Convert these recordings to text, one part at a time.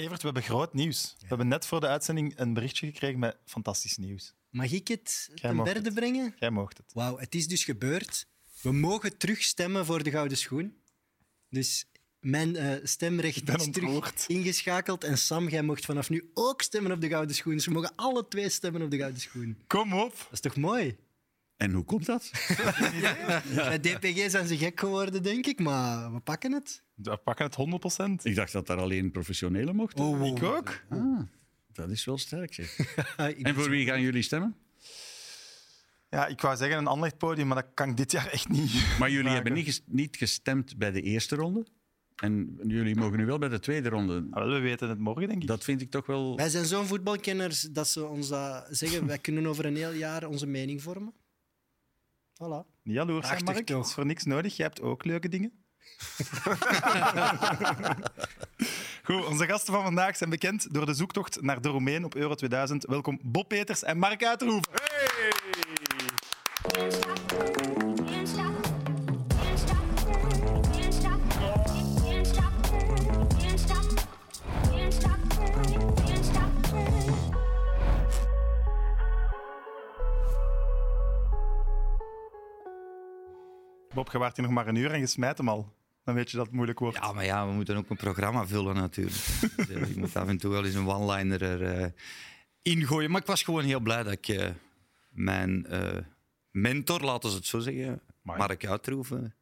Evert, we hebben groot nieuws. We hebben net voor de uitzending een berichtje gekregen met fantastisch nieuws. Mag ik het Jij ten berde het. brengen? Jij moogt het. Wauw, het is dus gebeurd. We mogen terugstemmen voor de Gouden Schoen. Dus mijn eh, stemrecht is terug ingeschakeld. En Sam, jij mocht vanaf nu ook stemmen op de Gouden Schoen. Dus we mogen alle twee stemmen op de Gouden Schoen. Kom op. Dat is toch mooi? En hoe komt dat? Bij DPG zijn ze gek geworden, denk ik. Maar we pakken het. We pakken het 100%. Ik dacht dat daar alleen professionelen mochten. Oh, wow. Ik ook. Ah, dat is wel sterk, zeg. En voor wie gaan jullie stemmen? Ja, ik wou zeggen een ander podium, maar dat kan ik dit jaar echt niet. Maar jullie maken. hebben niet, ges- niet gestemd bij de eerste ronde. En jullie mogen nu wel bij de tweede ronde. Ah, wel, we weten het morgen, denk ik. Dat vind ik toch wel... Wij zijn zo'n voetbalkenners dat ze ons dat zeggen. Wij kunnen over een heel jaar onze mening vormen. Voilà. Niet jaloers zijn, Prachtig Mark. toch? Dat is voor niks nodig. Jij hebt ook leuke dingen. Goed, onze gasten van vandaag zijn bekend door de zoektocht naar de Roemeen op Euro 2000. Welkom Bob Peters en Mark Uiterhoeven. Can't Bob, je waart hier nog maar een uur en je smijt hem al. Dan weet je dat het moeilijk wordt. Ja, maar ja, we moeten ook een programma vullen natuurlijk. Dus, eh, je moet af en toe wel eens een one-liner er eh, ingooien. Maar ik was gewoon heel blij dat ik eh, mijn mentor, laten we het zo zeggen, Amai. Mark Uitroeven,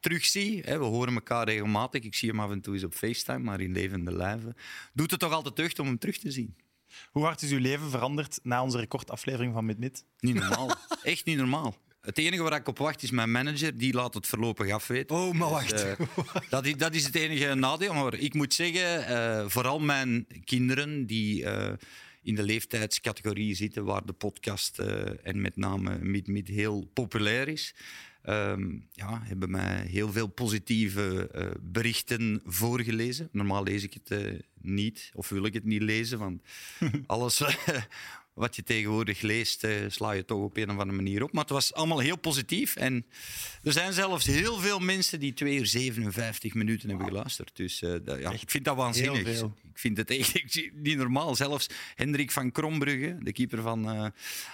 terugzie. Hè, we horen elkaar regelmatig. Ik zie hem af en toe eens op FaceTime, maar in levende lijven. Doet het toch altijd deugd om hem terug te zien? Hoe hard is uw leven veranderd na onze recordaflevering van Mid-Mid? Niet normaal. Echt niet normaal. Het enige waar ik op wacht is mijn manager. Die laat het voorlopig afweten. Oh, maar wacht. Dus, eh, dat, is, dat is het enige nadeel. Maar ik moet zeggen, eh, vooral mijn kinderen die eh, in de leeftijdscategorie zitten waar de podcast en met name Mid Mid heel populair is. ehm, ja, hebben mij heel veel positieve berichten voorgelezen. Normaal lees ik het niet, of wil ik het niet lezen, want alles wat je tegenwoordig leest, eh, sla je toch op een of andere manier op. Maar het was allemaal heel positief. En er zijn zelfs heel veel mensen die 2 uur 57 minuten hebben geluisterd. Dus eh, dat- ja, ik vind dat waanzinnig. Ik vind het echt niet normaal. Zelfs Hendrik van Krombrugge, de keeper van eh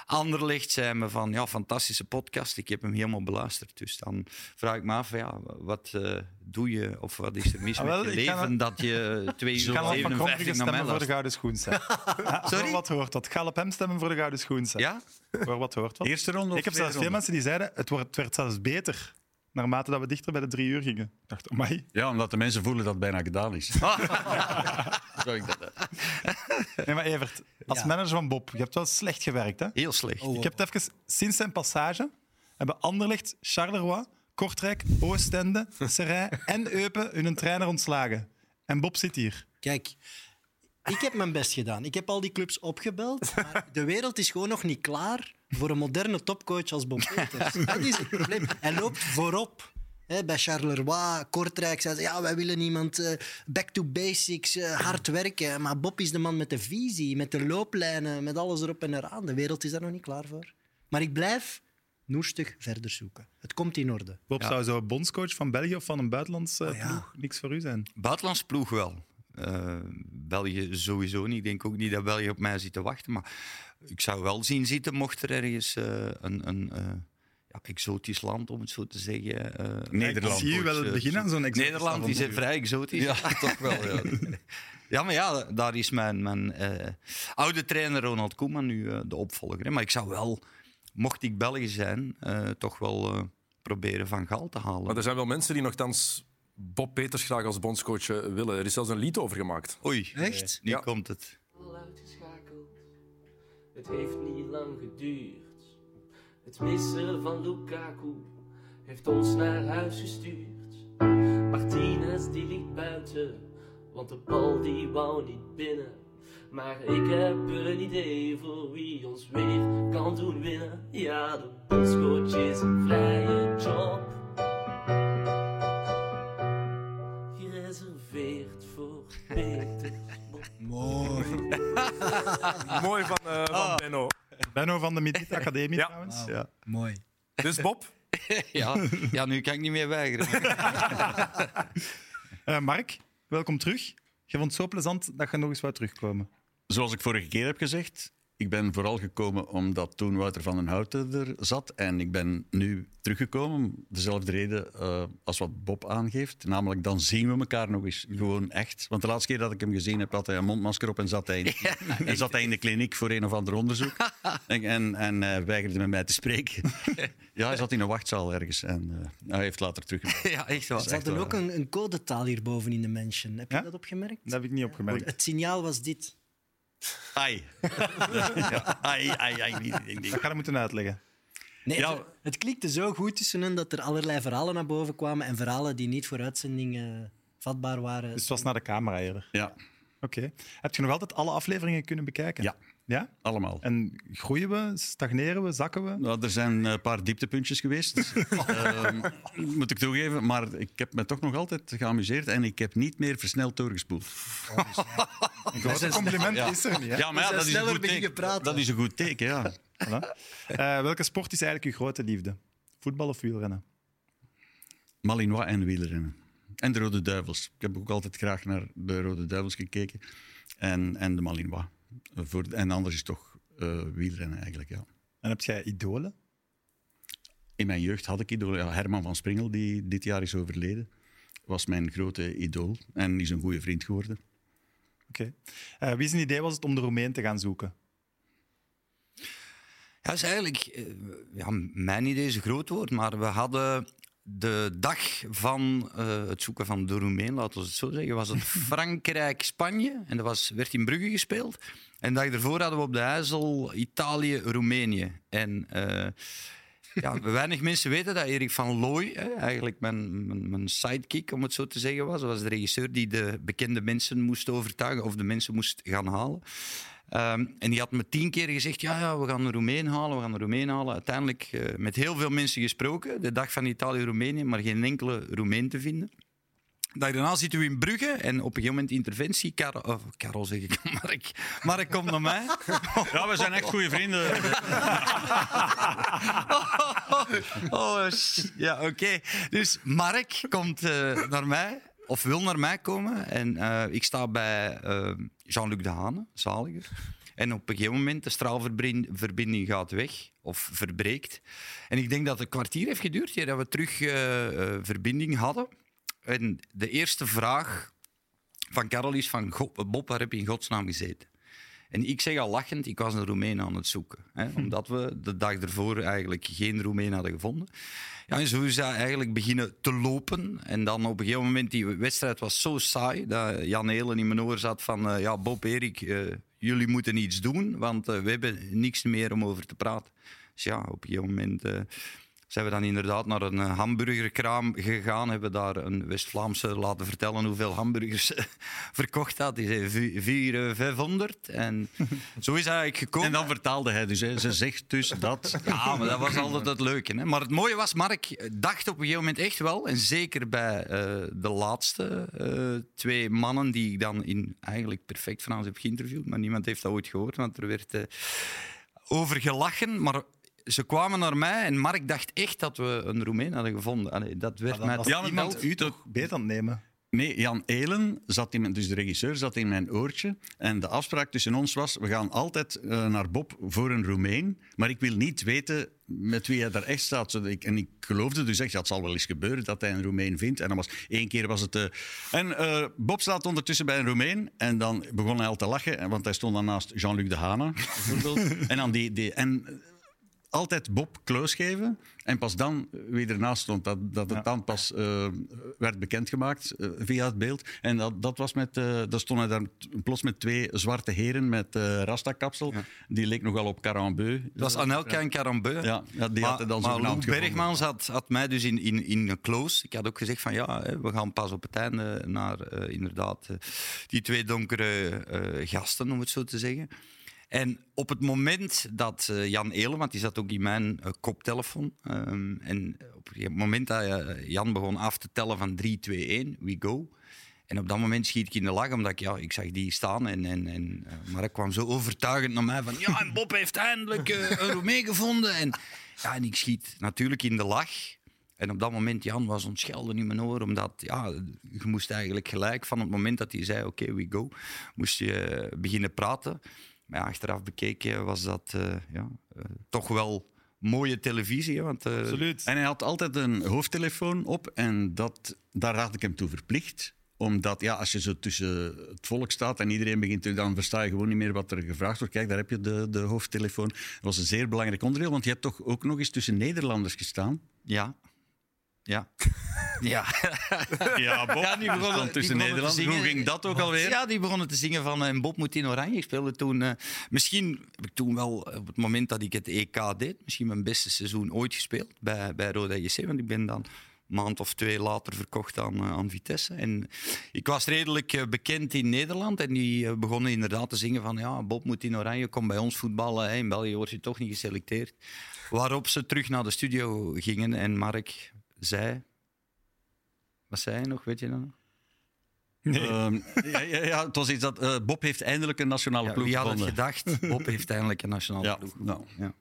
Anderlecht, zei me van ja, fantastische podcast. Ik heb hem helemaal beluisterd. Dus dan vraag ik me af, ja, wat doe je of wat is er mis Ah, wel, met je leven dat je 2 Ik uur ga al van Krombrugge 57 naar mij stemmen voor de? Gouden Schoen. Ja, Sorry? Voor wat hoort dat? Ik ga op hem stemmen voor de Gouden Schoen. Sam. Ja? Voor wat hoort wat? Eerste ronde of Ik heb zelfs veel mensen die zeiden het, wordt, het werd zelfs beter naarmate dat we dichter bij de drie uur gingen. Ik dacht, amai. Ja, omdat de mensen voelen dat het bijna gedaan is. Zo ik dat. Nee, maar Evert, als Ja. manager van Bob, je hebt wel slecht gewerkt. Hè? Heel slecht. Oh, Ik heb het even, sinds zijn passage hebben Anderlecht, Charleroi, Kortrijk, Oostende, Serijn en Eupen hun trainer ontslagen. En Bob zit hier. Kijk, ik heb mijn best gedaan. Ik heb al die clubs opgebeld. Maar de wereld is gewoon nog niet klaar voor een moderne topcoach als Bob Peters. Dat is het probleem. Hij loopt voorop. Bij Charleroi, Kortrijk zeiden ze, ja, wij willen iemand eh, back to basics, eh, hard werken. Maar Bob is de man met de visie, met de looplijnen, met alles erop en eraan. De wereld is daar nog niet klaar voor. Maar ik blijf noestig verder zoeken. Het komt in orde. Bob Ja. zou zo bondscoach van België of van een buitenlandse Oh, ja. ploeg niks voor u zijn. Buitenlands ploeg wel. Eh, België sowieso niet. Ik denk ook niet dat België op mij zit te wachten. Maar ik zou wel zien zitten mocht er ergens eh, een, een eh, ja, exotisch land, om het zo te zeggen. eh, Nederland. Ik zie u wel het begin aan zo'n exotisch Nederland is vrij exotisch. Ja, toch wel. Ja. Ja, maar ja, daar is mijn, mijn eh, oude trainer Ronald Koeman nu de opvolger. Hè. Maar ik zou wel, mocht ik België zijn, eh, toch wel eh, proberen Van Gaal te halen. Maar er zijn wel mensen die nogthans Bob Peters graag als bondscoach eh, willen. Er is zelfs een lied over gemaakt. Oei, Echt? nu Ja. komt het. al uitgeschakeld. Het heeft niet lang geduurd. Het missen van Lukaku heeft ons naar huis gestuurd. Martinez die liep buiten, want de bal die wou niet binnen. Maar ik heb een idee voor wie ons weer kan doen winnen. Ja, de bondscoach is een vrije job. Gereserveerd voor Peter. Mooi. Mooi van, eh, van Benno. Benno van de Midget Academie Ja. trouwens. Ja. Mooi. Dus Bob, Ja, ja, nu kan ik niet meer weigeren. Eh, Mark, welkom terug. Je vond het zo plezant dat je nog eens wou terugkomen. Zoals ik vorige keer heb gezegd, ik ben vooral gekomen omdat toen Wouter van den Houten er zat. En ik ben nu teruggekomen om dezelfde reden eh, als wat Bob aangeeft. Namelijk, dan zien we elkaar nog eens gewoon echt. Want de laatste keer dat ik hem gezien heb, had hij een mondmasker op en zat hij in, en zat hij in de kliniek voor een of ander onderzoek. en en, en eh, weigerde met mij te spreken. ja, hij zat in een wachtzaal ergens en eh, hij heeft later terug. Ja, echt wel. Ze hadden ook een, een codetaal hierboven in de mention. Heb je Ja? dat opgemerkt? Dat heb ik niet opgemerkt. Het signaal was dit. Ai. ja, ai, ai, ai. Dat ga je moeten uitleggen. Nee, Ja. het, het klikte zo goed tussen hen dat er allerlei verhalen naar boven kwamen en verhalen die niet voor uitzending eh, vatbaar waren. Dus het was naar de camera eerder. Ja, Oké. Heb je nog altijd alle afleveringen kunnen bekijken? Ja. Ja? allemaal. En groeien we, stagneren we, zakken we? Nou, er zijn een paar dieptepuntjes geweest, Ehm, moet ik toegeven. Maar ik heb me toch nog altijd geamuseerd en ik heb niet meer versneld doorgespoeld. Een groot compliment Ja. is er niet. Hè? Ja, maar ja, dat is, een sneller goed teken. dat is een goed teken, ja. Voilà. Eh, welke sport is eigenlijk uw grote liefde? Voetbal of wielrennen? Malinois en wielrennen. En de Rode Duivels. Ik heb ook altijd graag naar de Rode Duivels gekeken. En, en de Malinois. Voor, en anders is het toch eh, wielrennen eigenlijk, ja. En heb jij idolen? In mijn jeugd had ik idolen. Ja, Herman van Springel, die dit jaar is overleden, was mijn grote idool. En is een goede vriend geworden. Oké. Eh, wie zijn idee was het om de Roemeen te gaan zoeken? Ja, dat is eigenlijk... eh, ja, mijn idee is een groot woord, maar we hadden de dag van eh, het zoeken van de Roemeen, laten we het zo zeggen, was het Frankrijk-Spanje. En dat was, werd in Brugge gespeeld. En de dag ervoor hadden we op de IJssel Italië-Roemenië. En... eh, ja, weinig mensen weten dat Erik van Looy, hè, eigenlijk mijn, mijn, mijn sidekick, om het zo te zeggen, was. Dat was de regisseur die de bekende mensen moest overtuigen of de mensen moest gaan halen. Ehm, en die had me tien keer gezegd, ja, ja, we gaan een Roemeen halen, we gaan een Roemeen halen. Uiteindelijk eh, met heel veel mensen gesproken, de dag van Italië-Roemenië, maar geen enkele Roemeen te vinden. De dag daarna zitten we in Brugge en op een gegeven moment interventie. Karel, oh, Karel zeg ik, Mark. Mark komt naar mij. Ja, we zijn echt goede vrienden. Oh, sh- ja, oké. Dus Mark komt eh, naar mij, of wil naar mij komen. En eh, ik sta bij Jean-Luc de Hane, zaliger. En op een gegeven moment, de straalverbinding gaat weg, of verbreekt. En ik denk dat het een kwartier heeft geduurd, ja, dat we terug eh, eh, verbinding hadden. En de eerste vraag van Karel is van... "Goh, Bob, waar heb je in godsnaam gezeten? En ik zeg al lachend, ik was een Roemeen aan het zoeken. Hè, omdat we de dag ervoor eigenlijk geen Roemeen hadden gevonden. Ja, en zo is dat eigenlijk beginnen te lopen. En dan op een gegeven moment, die wedstrijd was zo saai, dat Jan Helen in mijn oor zat van... eh, ja, Bob, Erik, eh, jullie moeten iets doen, want eh, we hebben niks meer om over te praten. Dus ja, op een gegeven moment... zijn we dan inderdaad naar een eh, hamburgerkraam gegaan. Hebben daar een West-Vlaamse laten vertellen hoeveel hamburgers verkocht had. Die zei vi- vier, eh, 500. En zo is hij eigenlijk gekomen. En dan vertaalde hij dus. Hè. Ze zegt dus dat. Ja, maar dat was altijd het leuke. Hè? Maar het mooie was, Mark dacht op een gegeven moment echt wel, en zeker bij eh, de laatste eh, twee mannen die ik dan in eigenlijk perfect Frans heb geïnterviewd, maar niemand heeft dat ooit gehoord, want er werd eh, over gelachen. Maar ze kwamen naar mij en Mark dacht echt dat we een Roemeen hadden gevonden. Allee, dat werd mij was Ja, maar iemand dat- u toch beter aan het nemen? Nee, Jan Elen, zat in mijn, dus de regisseur, zat in mijn oortje. En de afspraak tussen ons was, we gaan altijd eh, naar Bob voor een Roemeen. Maar ik wil niet weten met wie hij daar echt staat. Zodat ik, en ik geloofde dus echt, ja, het zal wel eens gebeuren dat hij een Roemeen vindt. En dan was één keer was het... eh, en eh, Bob staat ondertussen bij een Roemeen. En dan begon hij al te lachen, en- want hij stond dan naast Jean-Luc Dehana, bijvoorbeeld. en dan die... die en, altijd Bob Kloos geven. En pas dan wie ernaast stond, dat, dat het dan pas eh, werd bekendgemaakt eh, via het beeld. En dat, dat was met, eh daar stonden daar plots met twee zwarte heren met eh rastakapsel. Die leek nogal op Carambeu. Het was Anelka en Carambeu. Ja, ja, die maar, hadden dan Lou gevonden. Bergmans had, had mij dus in, in, in een close. Ik had ook gezegd van ja, hè, we gaan pas op het einde naar eh, inderdaad eh, die twee donkere eh, gasten, om het zo te zeggen. En op het moment dat eh, Jan Elen, want die zat ook in mijn eh, koptelefoon, ehm, en op het moment dat eh, Jan begon af te tellen van 3, 2, 1, we go. En op dat moment schiet ik in de lach, omdat ik, ja, ik zag die staan. En, en, en, maar kwam zo overtuigend naar mij van... Ja, en Bob heeft eindelijk een Roemee gevonden. En, ja, en ik schiet natuurlijk in de lach. En op dat moment, Jan was ontschelden in mijn oor, omdat ja, je moest eigenlijk gelijk van het moment dat hij zei, oké, we go, moest je beginnen praten. Maar ja, achteraf bekeken was dat eh, ja, eh, toch wel mooie televisie. Want, eh, Absoluut. En hij had altijd een hoofdtelefoon op en dat, daar raad ik hem toe verplicht. Omdat ja, als je zo tussen het volk staat en iedereen begint, te- dan versta je gewoon niet meer wat er gevraagd wordt. Kijk, daar heb je de, de hoofdtelefoon. Dat was een zeer belangrijk onderdeel, want je hebt toch ook nog eens tussen Nederlanders gestaan. Ja. Ja. ja. Ja, Bob. Ja, die begonnen- Stond die tussen Nederlanders. Hoe ging dat ook alweer? Ja, die begonnen te zingen van en Bob moet in oranje. Ik speelde toen... eh, misschien heb ik toen wel, op het moment dat ik het EK deed, misschien mijn beste seizoen ooit gespeeld bij, bij Roda JC. Want ik ben dan een maand of twee later verkocht aan, eh, aan Vitesse. En ik was redelijk eh, bekend in Nederland. En die eh, begonnen inderdaad te zingen van ja, Bob moet in oranje, kom bij ons voetballen. Hè. In België word je toch niet geselecteerd. Waarop ze terug naar de studio gingen en Mark zei... Wat zei hij nog, weet je dat nog? Ehm, ja, ja, ja, het was iets dat eh, Bob heeft eindelijk een nationale Ja, ploeg wie had het gedacht? Bob heeft eindelijk een nationale Ja, ploeg. nou. Ja.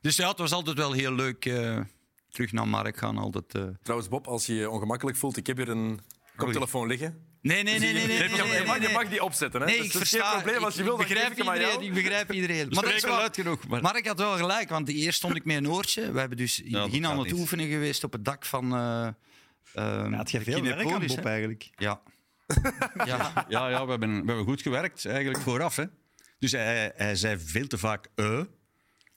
Dus ja, het was altijd wel heel leuk eh, terug naar Mark gaan. Altijd, eh. Trouwens, Bob, als je je ongemakkelijk voelt, ik heb hier een koptelefoon liggen. Nee, nee, nee, nee. nee, je, nee, je mag, nee, je mag die opzetten. Hè? Nee, Dus ik dat is versta. geen probleem. Als je ik, wil, ik begrijp ik iedereen. Ik begrijp iedereen. Maar dat is wel- luid genoeg. Maar... Mark had wel gelijk, want eerst stond ik met een oortje. We hebben dus in het begin aan het oefenen geweest op het dak van. eh Ja, veel werk aan Bob eigenlijk. Ja. ja. Ja, ja we, hebben, we hebben goed gewerkt eigenlijk vooraf. Hè. Dus hij, hij zei veel te vaak eh.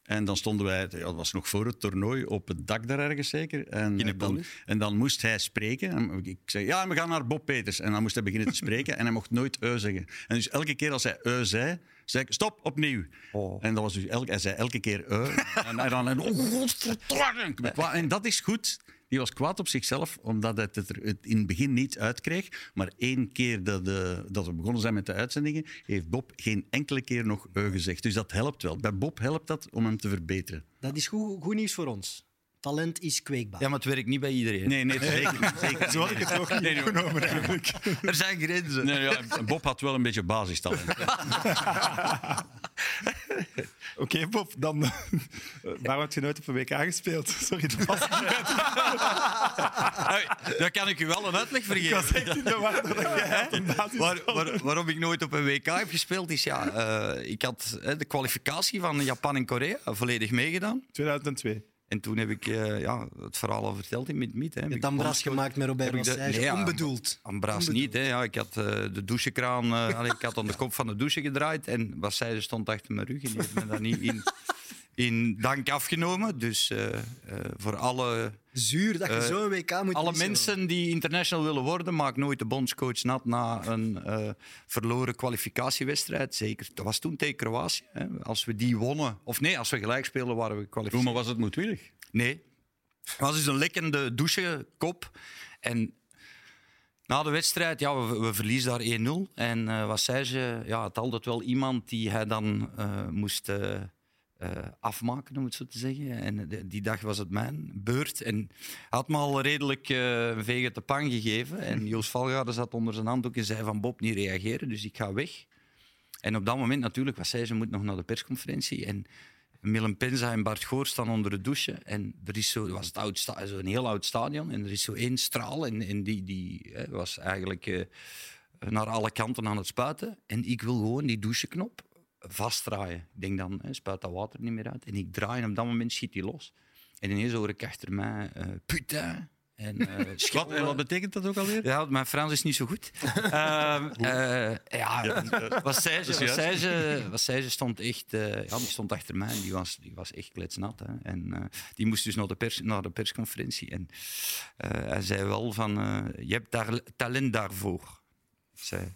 En dan stonden wij, ja, dat was nog voor het toernooi, op het dak daar ergens zeker. En, In dan, en dan moest hij spreken. En ik zei, ja, we gaan naar Bob Peters. En dan moest hij beginnen te spreken en hij mocht nooit eu zeggen. En dus elke keer als hij eu zei, zei ik, stop, opnieuw. Oh. En dat was dus elke, hij zei elke keer eu. en, en dan, oh godverdomme. En dat is goed. Die was kwaad op zichzelf, omdat hij het er in het begin niet uitkreeg. Maar één keer dat, dat we begonnen zijn met de uitzendingen, heeft Bob geen enkele keer nog eu gezegd. Dus dat helpt wel. Bij Bob helpt dat om hem te verbeteren. Dat is goed, goed nieuws voor ons. Talent is kweekbaar. ja, maar het werkt niet bij iedereen. Nee, nee, zeker niet. Zeker Zo had ik het ook niet opgenomen eigenlijk. Er zijn grenzen. Nee, ja, Bob had wel een beetje basistalent. Oké, Bob, dan... eh, waarom heb je nooit op een WK gespeeld? Sorry, dat was Hey, Daar kan ik u wel een uitleg voor ik was geven. echt in de war dat jij op een basis Waar, waar- waarom ik nooit op een WK heb gespeeld, is ja, eh, ik had eh, de kwalificatie van Japan en Korea volledig meegedaan. 2002. En toen heb ik eh, ja, het verhaal al verteld in Mid-Mid. Je hebt Ambras gemaakt met Robert Massage. nee, ja, Onbedoeld. Ambras niet. Hè. Ja, ik had eh, de douchekraan, eh, ik had aan de kop van de douche gedraaid en zij stond achter mijn rug en die heeft me dat niet in, in dank afgenomen. Dus eh, eh, voor alle, Zuur dat je Eh, zo'n WK moet alle missen. mensen die international willen worden, maak nooit de bondscoach nat na een eh, verloren kwalificatiewedstrijd. Zeker, dat was toen tegen Kroatië. Hè. Als we die wonnen, of nee, als we gelijk spelen, waren we Hoe gekwalificeerd. maar was het moedwillig? Nee. Het was dus een lekkende douchekop. En na de wedstrijd, ja, we, we verliezen daar 1-0. En eh, wat zei ze? Ja, het altijd wel iemand die hij dan eh, moest eh, afmaken, om het zo te zeggen. En de- die dag was het mijn beurt. En hij had me al redelijk eh, een vegen te pan gegeven. En Joost Valgaarde zat onder zijn handdoek en zei van Bob, niet reageren, dus ik ga weg. En op dat moment natuurlijk, wat zei ze, moet nog naar de persconferentie. En Milan Penza en Bart Goor staan onder de douche. En er is zo, het was het oud sta- zo een heel oud stadion. En er is zo één straal. En, en die, die hè, was eigenlijk eh, naar alle kanten aan het spuiten. En ik wil gewoon die doucheknop vastdraaien. Ik denk dan, hè, spuit dat water niet meer uit. En ik draai en op dat moment schiet die los. En ineens hoor ik achter mij, eh putain. En, eh, Wat, en wat betekent dat ook alweer? Ja, mijn Frans is niet zo goed. Ehm, eh, ja, wat zei ze? Wat zei ze, wat zei ze stond echt... ja, die stond achter mij en die was, die was echt kletsnat. Hè. En die moest dus naar de, pers, naar de persconferentie. En hij zei wel van... je hebt daar talent daarvoor. Zei.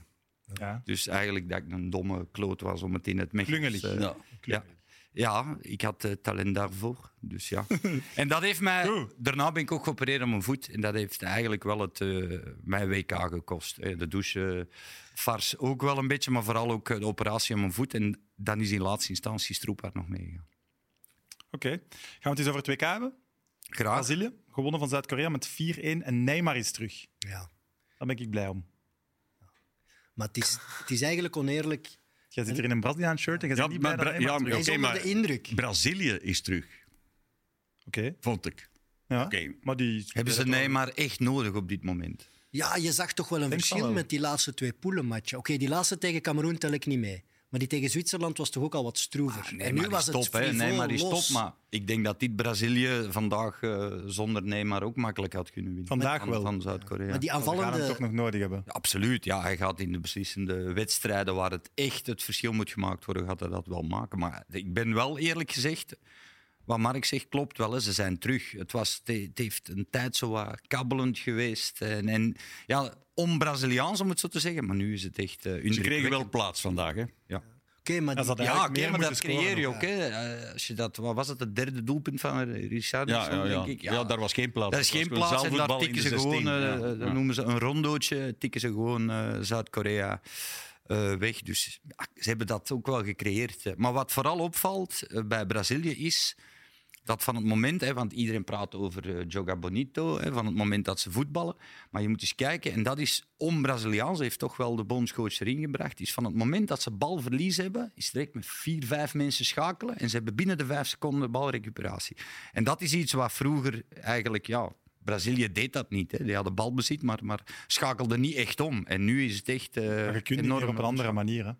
Ja. Dus eigenlijk dat ik een domme kloot was om het in het Mechels... Klungelig. eh, Ja. ja. ja, ik had eh, talent daarvoor. Dus ja. en dat heeft mij... Daarna ben ik ook geopereerd aan mijn voet. En dat heeft eigenlijk wel het, eh, mijn WK gekost. De douche, fars ook wel een beetje, maar vooral ook de operatie aan mijn voet. En dan is in laatste instantie Stroepaard nog meegegaan. Oké. Gaan we het eens over het WK hebben? Graag. Brazilië, gewonnen van Zuid-Korea met 4-1 en Neymar is terug. Ja. Daar ben ik blij om. Maar het is, het is eigenlijk oneerlijk. Jij zit hier in een Braziliaan shirt en jij Ja, bent niet maar Neymar ja, onder maar- de indruk. Brazilië is terug, Oké. vond ik. Ja, Oké. maar die Hebben ze Neymar echt nodig op dit moment? Ja, je zag toch wel een Denk verschil wel. met die laatste twee poelenmatchen. Oké, die laatste tegen Cameroen tel ik niet mee. Maar die tegen Zwitserland was toch ook al wat stroever. en nu was het hè. frivol, Neymar is los. top, maar ik denk dat dit Brazilië vandaag eh, zonder Neymar ook makkelijk had kunnen winnen. Vandaag van, wel. Van Zuid-Korea. Maar die wel- We gaan hem aanvallende... toch nog nodig hebben. Ja, Absoluut, ja. Hij gaat in de beslissende wedstrijden waar het echt het verschil moet gemaakt worden, gaat hij dat wel maken. Maar ik ben wel eerlijk gezegd, wat Mark zegt klopt wel. Hè. Ze zijn terug. Het, was, het, heeft een tijd zo wat kabbelend geweest. En, en ja, on-Braziliaans om het zo te zeggen, maar nu is het echt uh, Ze kregen wel plaats vandaag. Hè? Ja. Oké, maar hadden Ja, meer maar dat creëer je ook. Hè. Eh, Als je dat, wat was het, het derde doelpunt van Richard? Ja, ja, ja. denk ik. ja, daar was geen plaats. Daar is geen plaats en daar tikken de ze gewoon, 16. eh, Ja, dat ja. noemen ze een rondootje, tikken ze gewoon eh, Zuid-Korea eh, weg. Dus ja, ze hebben dat ook wel gecreëerd. hè. Maar wat vooral opvalt eh, bij Brazilië is dat van het moment, hè, want iedereen praat over eh, Joga Bonito, hè, van het moment dat ze voetballen. Maar je moet eens kijken, en dat is on-Braziliaans, heeft toch wel de bondscoach erin gebracht, is van het moment dat ze balverlies hebben, is direct met vier, vijf mensen schakelen en ze hebben binnen de vijf seconden balrecuperatie. En dat is iets wat vroeger eigenlijk, ja, Brazilië deed dat niet. Hè. Die hadden balbezit, maar, maar schakelde niet echt om. En nu is het echt eh Maar je kunt enorm op een andere manier. Hè.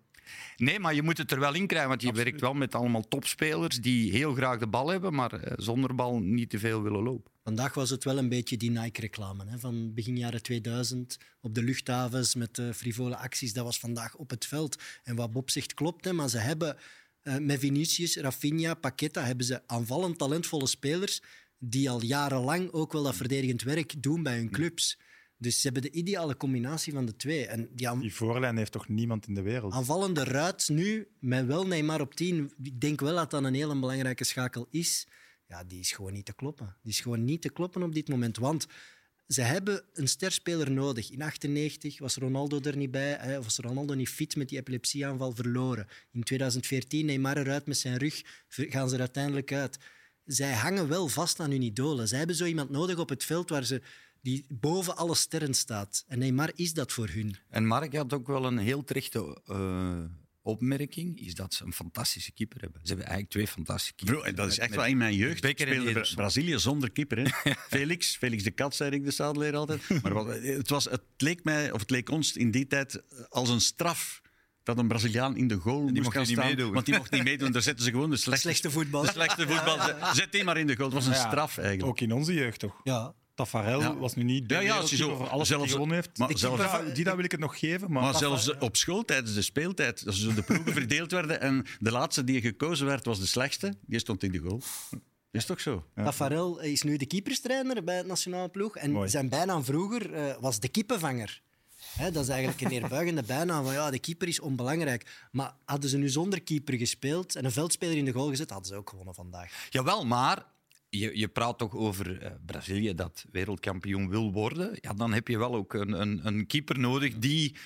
Nee, maar je moet het er wel in krijgen, want je Absoluut. werkt wel met allemaal topspelers die heel graag de bal hebben, maar eh, zonder bal niet te veel willen lopen. Vandaag was het wel een beetje die Nike-reclame van begin jaren 2000 op de luchthavens met eh, frivole acties. Dat was vandaag op het veld. En wat Bob zegt klopt, hè, maar ze hebben eh, met Vinicius, Rafinha, Paqueta hebben ze aanvallend talentvolle spelers die al jarenlang ook wel dat verdedigend werk doen bij hun clubs. Dus ze hebben de ideale combinatie van de twee. En die aan- Die voorlijn heeft toch niemand in de wereld. aanvallende ruit nu, met wel Neymar op 10, ik denk wel dat dat een hele belangrijke schakel is. Ja, die is gewoon niet te kloppen. Die is gewoon niet te kloppen op dit moment. Want ze hebben een sterspeler nodig. In 98 was Ronaldo er niet bij. Hè, was Ronaldo niet fit met die epilepsieaanval verloren. In 2014 Neymar eruit met zijn rug. Gaan ze er uiteindelijk uit. Zij hangen wel vast aan hun idolen. Zij hebben zo iemand nodig op het veld waar ze, die boven alle sterren staat. En Neymar is dat voor hun. En Mark had ook wel een heel terechte eh, opmerking, is dat ze een fantastische keeper hebben. Ze hebben eigenlijk twee fantastische keepers. Bro, dat is echt met wel in mijn jeugd. Becker en speelde Bra-. Brazilië zonder keeper. Hè? Felix, Felix de Kat, zei ik de zadelleer altijd. Maar wat, het, was, het leek mij, of het leek ons in die tijd als een straf dat een Braziliaan in de goal moest mocht gaan niet staan. meedoen. Want die mocht niet meedoen. Daar zetten ze gewoon de slechtste, Slechtste voetbal. de slechtste voetbal. Zet die maar in de goal. Het was een Ja, straf eigenlijk. Ook in onze jeugd toch? Ja. Tafarel Ja. was nu niet de Ja, ja, zo- voor alles zelfs- gewonnen heeft. maar Die zelfs- die dat wil ik het nog geven. Maar, Maar zelfs op school tijdens de speeltijd, als de ploegen verdeeld werden en de laatste die gekozen werd was de slechtste, die stond in de goal. Dat is toch zo? Tafarel is nu de keeperstrainer bij het nationale ploeg. En Mooi. zijn bijnaam vroeger eh, was de kippenvanger. Hè, dat is eigenlijk een neerbuigende bijnaam van ja, de keeper is onbelangrijk. Maar hadden ze nu zonder keeper gespeeld en een veldspeler in de goal gezet, hadden ze ook gewonnen vandaag. Jawel, maar je, je praat toch over eh, Brazilië dat wereldkampioen wil worden. Ja, dan heb je wel ook een, een, een keeper nodig die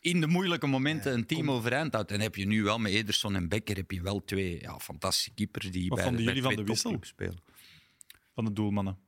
in de moeilijke momenten een team overeind houdt. En heb je nu wel met Ederson en Becker heb je wel twee ja, fantastische keepers die Wat bij, vonden bij jullie van de wissel? topclubs spelen. van de doelmannen.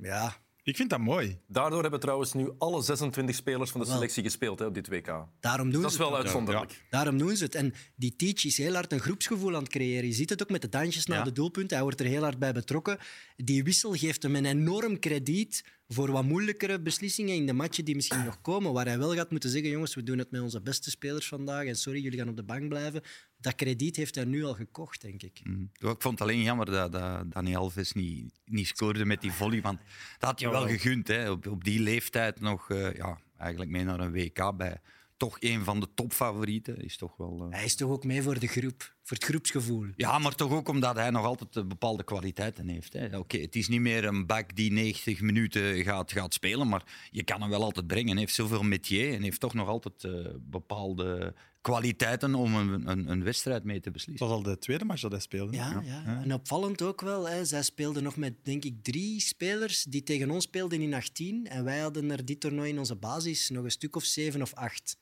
Ja, Ik vind dat mooi. Daardoor hebben trouwens nu alle 26 spelers van de Wel. selectie gespeeld hè, op dit WK. daarom doen Dat is het. wel uitzonderlijk. Daarom doen ze het. En die Teach is heel hard een groepsgevoel aan het creëren. Je ziet het ook met de dansjes na Ja. de doelpunten. Hij wordt er heel hard bij betrokken. Die wissel geeft hem een enorm krediet voor wat moeilijkere beslissingen in de matchen die misschien nog komen. Waar hij wel gaat moeten zeggen, jongens, we doen het met onze beste spelers vandaag. En sorry, jullie gaan op de bank blijven. Dat krediet heeft hij nu al gekocht, denk ik. Mm. Ik vond het alleen jammer dat, dat Dani Alves niet, niet scoorde met die volley. Want dat had je wel gegund. Hè. Op, op die leeftijd nog eh, ja, eigenlijk mee naar een WK bij toch een van de topfavorieten. Is toch wel, eh, Hij is toch ook mee voor de groep, voor het groepsgevoel. Ja, maar toch ook omdat hij nog altijd eh, bepaalde kwaliteiten heeft. hè. Oké, het is niet meer een back die 90 minuten gaat, gaat spelen, maar je kan hem wel altijd brengen. Hij heeft zoveel métier en heeft toch nog altijd eh, bepaalde kwaliteiten om een, een, een wedstrijd mee te Het beslissen. was al de tweede match dat hij speelde. Ja, ja. en opvallend ook wel. Hè. Zij speelden nog met, denk ik, drie spelers die tegen ons speelden in 18. En wij hadden er dit toernooi in onze basis nog een stuk of zeven of acht.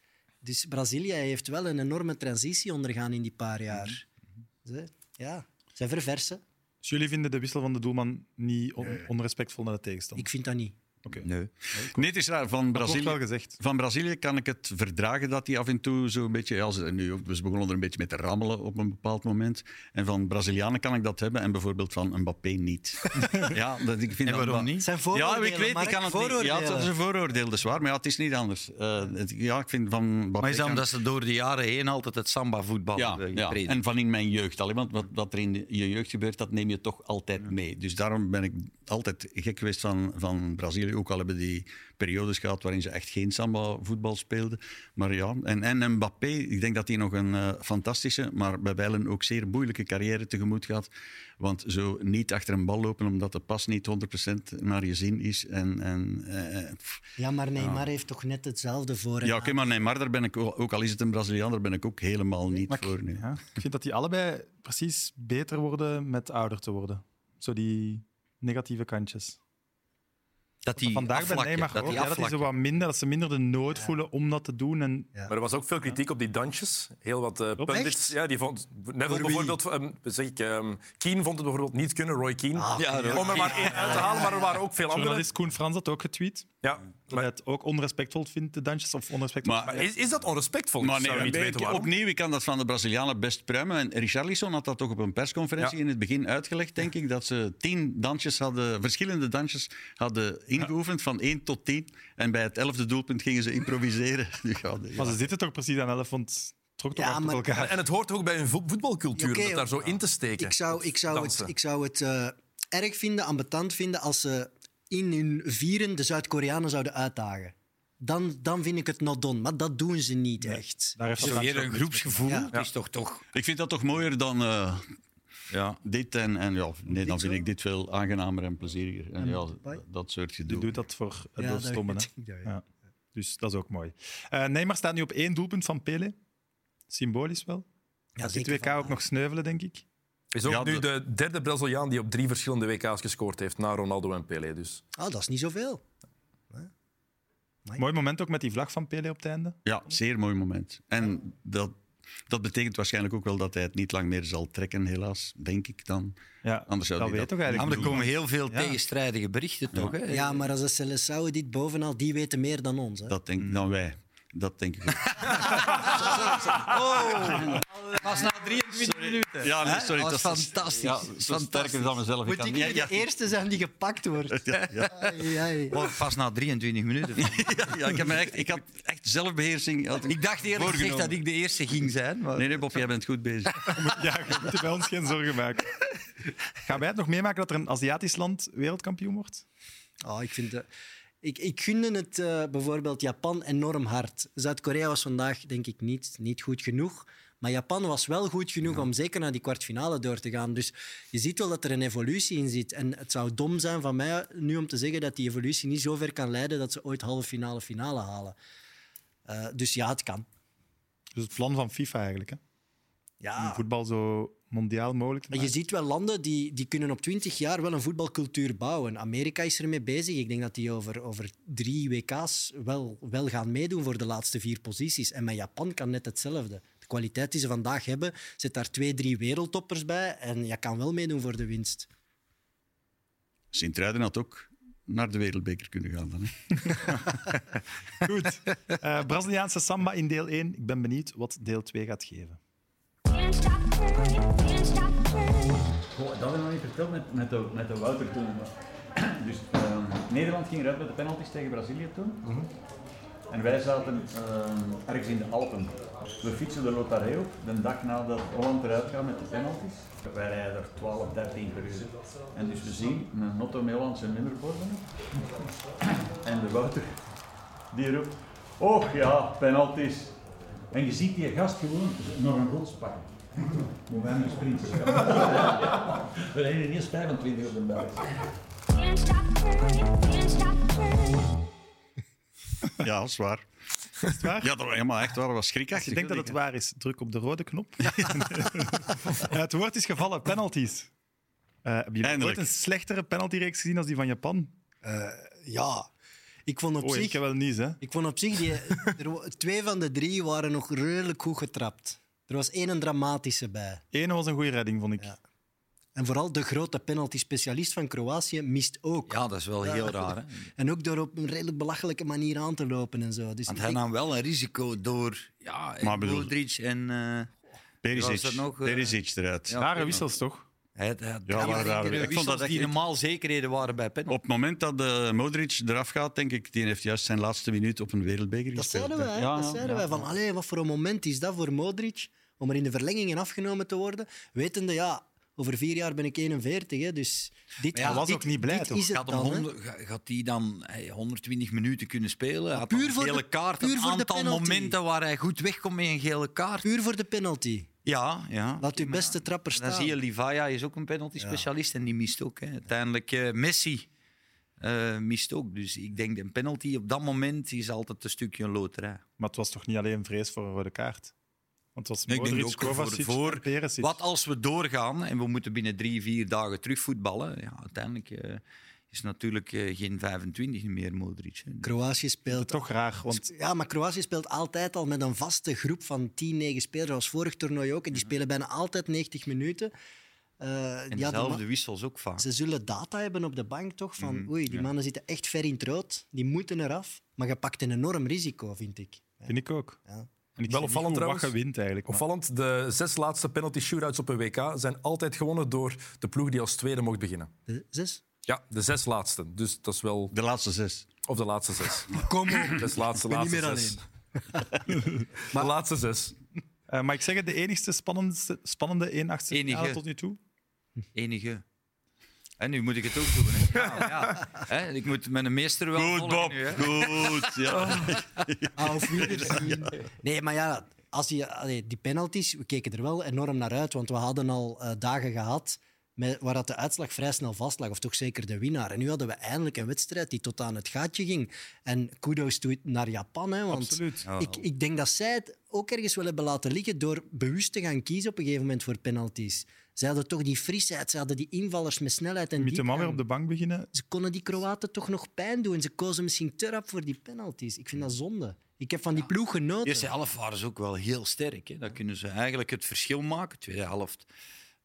Dus Brazilië heeft wel een enorme transitie ondergaan in die paar jaar. Ze, ja, ze verversen. Dus jullie vinden de wissel van de doelman niet on- onrespectvol naar de tegenstander? Ik vind dat niet. Oké. Nee. Nee, het is raar. Van Dat Brazilië, gezegd. van Brazilië kan ik het verdragen dat hij af en toe zo een beetje... Ja, ze, nu, we begonnen er een beetje mee te rammelen op een bepaald moment. En van Brazilianen kan ik dat hebben en bijvoorbeeld van Mbappé niet. ja, dat, ik vind En dat- waarom niet? zijn Ja, vooroordelen, ik weet, ik Mark, kan het niet. Ja, vooroordelen. dat is een vooroordeel, dat is waar. Maar ja, het is niet anders. Eh, het- ja, ik vind van Mbappé Maar is dat kan- omdat ze door de jaren heen altijd het samba-voetbal Ja, hebben ja, en van in mijn jeugd al. Want wat, wat er in je jeugd gebeurt, dat neem je toch altijd mee. Dus daarom ben ik altijd gek geweest van, van Brazilië. Ook al hebben die periodes gehad waarin ze echt geen samba-voetbal speelden. Maar ja, en, en Mbappé, ik denk dat hij nog een eh, fantastische, maar bij wijlen ook zeer moeilijke carrière tegemoet gaat. Want zo niet achter een bal lopen omdat de pas niet 100% naar je zin is. En, en, eh, pff. Ja, maar Neymar heeft toch net hetzelfde voor. ja, oké, maar Neymar, daar ben ik, ook ook al is het een Braziliaan, daar ben ik ook helemaal niet Maar ik- voor nu. Ja, ik vind dat die allebei precies beter worden met ouder te worden. Zo die negatieve kantjes. Dat die Vandaag bij Neymar dat die ja, dat die zo wat minder, dat ze minder de nood voelen om dat te doen. En Ja. Maar er was ook veel kritiek op die dansjes. Heel wat eh pundits. Echt? Ja, die vond, Neville bijvoorbeeld, ehm, zeg ik, ehm, Keane vond het bijvoorbeeld niet kunnen, Roy Keane. Ja, Roy om er maar één uit te halen, maar er waren ook veel andere. journalist Koen Frans had ook getweet. Ja, Dat hij het ook onrespectvol vindt, de dansjes. Of onrespectvol. Maar- maar is, is dat onrespectvol? Maar ik zou nee, niet ik- weten waarom. opnieuw, ik kan dat van de Brazilianen best pruimen. En Richarlison had dat toch op een persconferentie Ja. in het begin uitgelegd, denk ik, dat ze tien dansjes hadden, verschillende dansjes hadden ingeoefend, van één tot tien. En bij het elfde doelpunt gingen ze improviseren. Dus ja, de- Maar ze zitten toch precies aan elf, want het trok toch Ja, maar- elkaar. En het hoort ook bij een vo- voetbalcultuur, om het daar zo in te steken. Ik zou, ik zou het, ik zou het eh, erg vinden, ambetant vinden, als ze in hun vieren de Zuid-Koreanen zouden uitdagen. Dan, dan vind ik het not done. Maar dat doen ze niet echt. Daar heeft dat weer een groepsgevoel. Ja. Het is toch toch... Ik vind dat toch mooier dan eh, Ja. dit. En, en ja, nee, dan zo? vind ik dit veel aangenamer en plezieriger. En ja, dat soort Je gedoe. doet dat voor het Ja, dat- hè. ja, ja. Ja. Dus dat is ook mooi. Eh Neymar staat nu op één doelpunt van Pele. Symbolisch wel. Gaat dit WK ook nog sneuvelen, denk ik. Is ook Ja, nu de- de derde Braziliaan die op drie verschillende WK's gescoord heeft, na Ronaldo en Pelé. Dus. Ah, dat is niet zoveel. Mooi moment ook met die vlag van Pele op het einde. Ja, zeer mooi moment. En dat, dat betekent waarschijnlijk ook wel dat hij het niet lang meer zal trekken, helaas, denk ik dan. Ja, Anders zou dat hij weet dat- toch Ja, maar eigenlijk er komen heel veel Ja. tegenstrijdige berichten, toch? Hè? Ja, maar als de Seleção dit bovenal, die weten meer dan ons. Hè? Dat denk ik dan wij. Dat denk ik ook. Pas na 23 minuten. Ja, nee, sorry. Dat was is- fantastisch. Ja, dat is Fantastisch. sterker dan mezelf. Ik Moet kan- ik ja, ja, de eerste zijn die gepakt wordt? ja, ja. Ai, ai. Oh, pas na 23 minuten. Ja, ik, heb me echt, ik had echt zelfbeheersing. had ik dacht eerlijk gezegd dat ik de eerste ging zijn. Maar... Nee, nee, Bob, jij bent goed bezig. Ja, je moet je bij ons geen zorgen maken. Gaan wij het nog meemaken dat er een Aziatisch land wereldkampioen wordt? Oh, ik, vind de, ik, ik gunde het eh, bijvoorbeeld Japan enorm hard. Zuid-Korea was vandaag, denk ik, niet, niet goed genoeg. Maar Japan was wel goed genoeg om zeker naar die kwartfinale door te gaan. Dus je ziet wel dat er een evolutie in zit. En het zou dom zijn van mij nu om te zeggen dat die evolutie niet zo ver kan leiden dat ze ooit halve finale finale halen. Eh, dus ja, het kan. Dus het plan van FIFA eigenlijk. Hè? Om Ja. voetbal zo mondiaal mogelijk te Maar je maken. ziet wel landen die, die kunnen op 20 jaar wel een voetbalcultuur bouwen. Amerika is ermee bezig. Ik denk dat die over, over drie WK's wel, wel gaan meedoen voor de laatste vier posities. En met Japan kan net hetzelfde. De kwaliteit die ze vandaag hebben, zet daar twee, drie wereldtoppers bij en je kan wel meedoen voor de winst. Sint-Truiden had ook naar de wereldbeker kunnen gaan. Dan, hè. Goed. Eh, Braziliaanse samba in deel 1. Ik ben benieuwd wat deel 2 gaat geven. Goh, dat hebben we nog niet verteld met, met, de, met de Wouter toen. Dus ehm, Nederland ging eruit met de penalties tegen Brazilië toen. En wij zaten ehm, ergens in de Alpen. We fietsen de Lotare op, de dag nadat Holland eruit gaat met de penalties. Wij rijden er 12, 13 per uur. En dus we zien een Otto met Hollandse nummerborden. En de Wouter, die roept, oh ja, penalties. En je ziet die gast gewoon nog een goals pakken. Een sprint We rijden eerst 25 op de buis. Can't stop the burning, can't stop the burning. Ja, dat is waar. Is het waar? Ja, dat was helemaal echt waar. Dat was schrikachtig. je denkt dat het waar is, druk op de rode knop. Ja, het woord is gevallen, penalties. Eh hebben jullie Eindelijk. ooit een slechtere penaltyreeks gezien als die van Japan? Ja, ik vond op Oh, ik zich... heb wel niet, hè. Ik vond op zich, die, er, twee van de drie waren nog redelijk goed getrapt. Er was één een dramatische bij. Ene was een goede redding, vond ik. Ja. En vooral de grote penalty-specialist van Kroatië mist ook. Ja, dat is wel heel raar. Hè? En ook door op een redelijk belachelijke manier aan te lopen en zo. Dus Want hij nam wel een risico door ja, Maar bedoel- Modric en... eh, Perisic, was er nog, eh, Perisic eruit. ja, Rare wissels toch? Ja, maar daar- ik vond dat die normaal zekerheden waren bij penalty. Op het moment dat de Modric eraf gaat, denk ik, die heeft juist zijn laatste minuut op een wereldbeker Dat gespeeld. zeiden wij. Ja, dat zeiden ja, wij. Van, allee, wat voor een moment is dat voor Modric om er in de verlengingen afgenomen te worden? Wetende, ja, over vier jaar ben ik 41. Hè, dus dit, ja, hij was dit- ook niet blij, dit toch? Is Gaat, dan, gaat die dan hey, 120 minuten kunnen spelen? Had puur voor een de- gele kaart, puur een voor de aantal penalty. momenten waar hij goed wegkomt met een gele kaart. Puur voor de penalty. Ja, ja. Laat uw beste trapper Dan staan. zie je, Livaya is ook een penalty-specialist en die mist ook. Hè. Uiteindelijk eh, Messi eh, mist ook. Dus ik denk, een penalty op dat moment is altijd een stukje een loterij. Maar het was toch niet alleen vrees voor een rode kaart? Want het was Ik denk Modric, ook voor, Kovacic voor wat als we doorgaan en we moeten binnen drie, vier dagen terugvoetballen. Ja, uiteindelijk eh, is natuurlijk eh, geen 25 meer Modric. Hè. Kroatië speelt Toch raar, want Ja, maar Kroatië speelt altijd al met een vaste groep van 10, 9 spelers. Zoals vorig toernooi ook. En die spelen bijna altijd 90 minuten. Eh, En dezelfde wissels ook vaak. ze zullen data hebben op de bank, toch? Van, Mhm, oei, die mannen zitten echt ver in het rood. Die moeten eraf. Maar je pakt een enorm risico, vind ik. vind ik ook. Ja. En ik Wel opvallend trouwens. je wint eigenlijk. maar- Opvallend, de zes laatste penalty shootouts op een WK zijn altijd gewonnen door de ploeg die als tweede mocht beginnen. De Zes? Ja, de zes laatste. Dus dat is wel... De laatste zes. Of de laatste zes. Kom op. Zes laatste, ben niet laatste meer zes. de laatste zes. Eh, maar ik zeg het, de enigste spannendste, spannende 1-8 Enige. finale tot nu toe. Enige. En nu moet ik het ook doen. Hè. Ja, ja. Hè, ik moet mijn meester wel Goed, Bob. nu, hè. Goed. Ja. Auf Wiedersehen. Nee, maar ja, als je, die penalties, we keken er wel enorm naar uit. Want we hadden al eh, dagen gehad met, waar dat de uitslag vrij snel vast lag. Of toch zeker de winnaar. En nu hadden we eindelijk een wedstrijd die tot aan het gaatje ging. En kudos naar Japan. Hè, want Absoluut. Ik, ik denk dat zij het ook ergens wel hebben laten liggen door bewust te gaan kiezen op een gegeven moment voor penalties. Zij hadden toch die frisheid, ze hadden die invallers met snelheid en Met de man weer op de bank beginnen. Ze konden die Kroaten toch nog pijn doen. Ze kozen misschien te rap voor die penalties. Ik vind dat zonde. Ik heb van die ploeg De genoten. eerste helft waren ze ook wel heel sterk. Hè. Dan kunnen ze eigenlijk het verschil maken. De tweede helft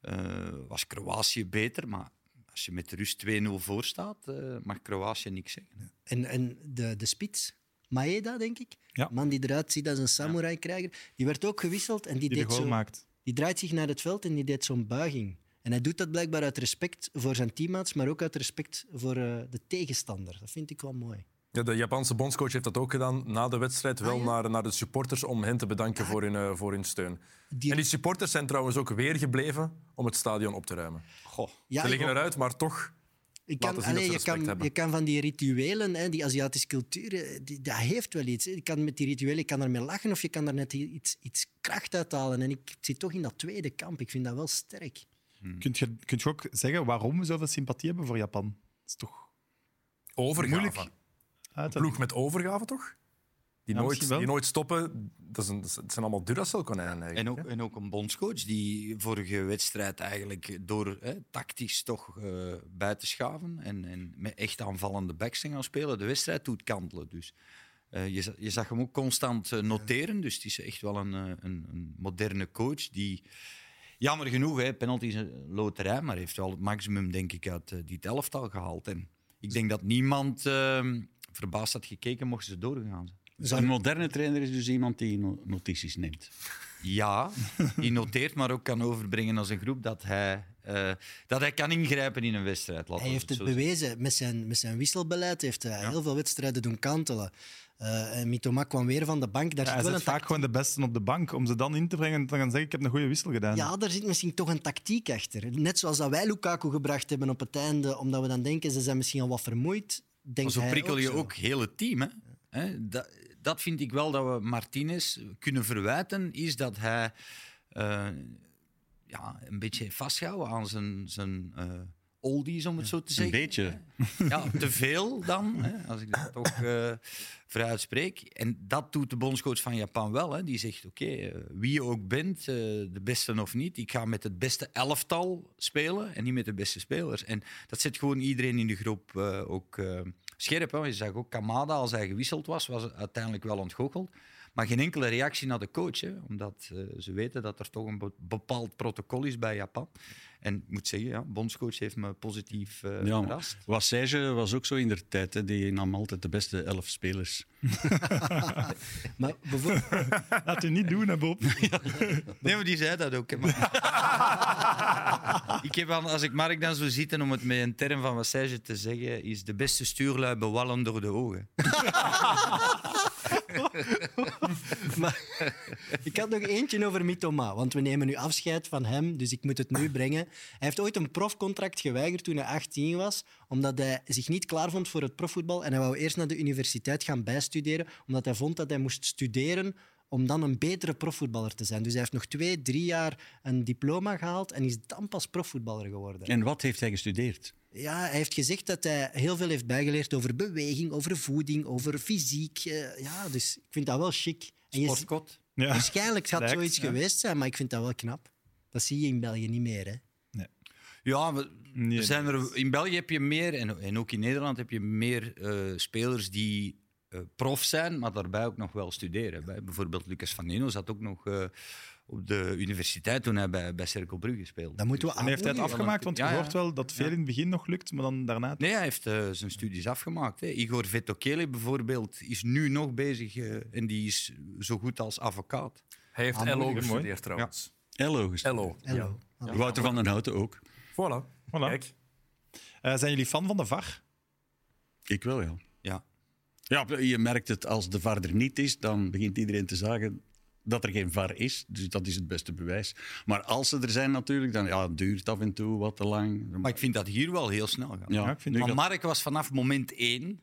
eh, was Kroatië beter, maar als je met de rust 2-0 voor staat, eh, mag Kroatië niks zeggen. En, en de, de spits, Maeda, denk ik. Ja. Man die eruit ziet als een samurai-krijger. Die werd ook gewisseld en die, Die deed zo, maakt. die draait zich naar het veld en die deed zo'n buiging. En hij doet dat blijkbaar uit respect voor zijn teammaats, maar ook uit respect voor eh, de tegenstander. Dat vind ik wel mooi. Ja, de Japanse bondscoach heeft dat ook gedaan na de wedstrijd. Wel Ah, ja? naar, naar de supporters om hen te bedanken voor, hun, eh, voor hun steun. Die- En die supporters zijn trouwens ook weer gebleven om het stadion op te ruimen. Goh. Ja, Ze ik- liggen eruit, maar toch. Ik kan, allee, je, kan, hebben. je kan van die rituelen, hè, die Aziatische cultuur, eh, die, dat heeft wel iets. Je kan met die rituelen je kan ermee lachen of je kan er net iets, iets kracht uithalen. En ik zit toch in dat tweede kamp. Ik vind dat wel sterk. Kunt je, kunt je ook zeggen waarom we zoveel sympathie hebben voor Japan? Dat is toch. Moeilijk. Een uit ploeg met overgave, toch? Die, Ja, nooit, die nooit stoppen. Dat, is een, dat zijn allemaal Duracell-konijnen eigenlijk. En ook, hè. en ook een bondscoach die vorige wedstrijd eigenlijk door hè, tactisch toch eh bij te schaven en, en met echt aanvallende backs te gaan spelen, de wedstrijd doet kantelen. Dus eh, je, je zag hem ook constant eh, noteren. Dus het is echt wel een, een, een moderne coach die, jammer genoeg, hè, penalty is een loterij, maar heeft wel het maximum, denk ik, uit die elftal gehaald. En ik denk dat niemand eh, verbaasd had gekeken mochten ze doorgaan. zijn. Een moderne trainer is dus iemand die no- notities neemt. Ja, die noteert, maar ook kan overbrengen als een groep dat hij, eh, dat hij kan ingrijpen in een wedstrijd. laten Hij heeft het bewezen. Met zijn, met zijn wisselbeleid heeft hij heel veel wedstrijden doen kantelen. Eh en Mitoma kwam weer van de bank. Daar Ja, zit hij wel zet een vaak gewoon de besten op de bank. Om ze dan in te brengen en te gaan zeggen: Ik heb een goede wissel gedaan. Ja, daar zit misschien toch een tactiek achter. Net zoals dat wij Lukaku gebracht hebben op het einde, omdat we dan denken ze zijn misschien al wat vermoeid. Maar zo prikkel je ook het team. Hè? Hè, Dat, dat vind ik wel dat we Martinez kunnen verwijten, is dat hij eh, ja, een beetje heeft vastgehouden aan zijn, zijn eh, oldies, om het zo te Een zeggen. beetje. Ja, te veel dan, hè, als ik dat toch vrij uitspreek. En dat doet de bondscoach van Japan wel. Hè. Die zegt, oké, eh, wie je ook bent, eh, de beste of niet, ik ga met het beste elftal spelen en niet met de beste spelers. En dat zet gewoon iedereen in de groep ook scherp. Hè. Je zag ook Kamada, als hij gewisseld was, was uiteindelijk wel ontgoocheld. Maar geen enkele reactie naar de coach, hè, omdat ze weten dat er toch een be- bepaald protocol is bij Japan. En ik moet zeggen, ja, bondscoach heeft me positief eh Ja, verrast. Wassage was ook zo in der tijd. Hè. Die nam altijd de beste elf spelers. Maar bijvoorbeeld, Laat u niet doen, hè, Bob. Nee, maar die zei dat ook. Hè, ik heb aan, als ik Mark dan zo zitten, om het met een term van Wassage te zeggen, is de beste stuurlui bewallen door de ogen. ik had nog eentje over Mitoma, want we nemen nu afscheid van hem, dus ik moet het nu brengen. Hij heeft ooit een profcontract geweigerd toen hij 18 was, omdat hij zich niet klaar vond voor het profvoetbal en hij wou eerst naar de universiteit gaan bijstuderen, omdat hij vond dat hij moest studeren om dan een betere profvoetballer te zijn. Dus hij heeft nog twee, drie jaar een diploma gehaald en is dan pas profvoetballer geworden. En wat heeft hij gestudeerd? Ja, hij heeft gezegd dat hij heel veel heeft bijgeleerd over beweging, over voeding, over fysiek. eh, ja, dus ik vind dat wel chic. Sportkot. Ja. waarschijnlijk gaat Lijkt, zoiets ja. geweest zijn, maar ik vind dat wel knap. Dat zie je in België niet meer. Hè? Ja, we- Nee, er zijn er, in België heb je meer, en, en ook in Nederland heb je meer eh, spelers die eh, prof zijn, maar daarbij ook nog wel studeren. Bij, bijvoorbeeld Lucas van Neno zat ook nog eh, op de universiteit toen hij bij, bij Cercle Brugge speelde. Dat moeten we En heeft hij het afgemaakt? Want je Ja, ja. hoort wel dat veel in het begin nog lukt, maar dan daarna... Nee, hij heeft eh, zijn studies afgemaakt. Hè. Igor Vetokele bijvoorbeeld is nu nog bezig en die is zo goed als advocaat. Hij heeft Ah, LO gestudeerd trouwens. Gestudeerd. LO. Hallo. Wouter van den Houten ook. Voilà. Voilà. Kijk. Zijn jullie fan van de VAR? Ik wel, ja. Ja. Je merkt het als de VAR er niet is, dan begint iedereen te zagen dat er geen VAR is. Dus dat is het beste bewijs. Maar als ze er zijn natuurlijk, dan ja, het duurt af en toe wat te lang. Maar ik vind dat hier wel heel snel gaat. ja, Ja, ik vind Maar Mark was vanaf moment één,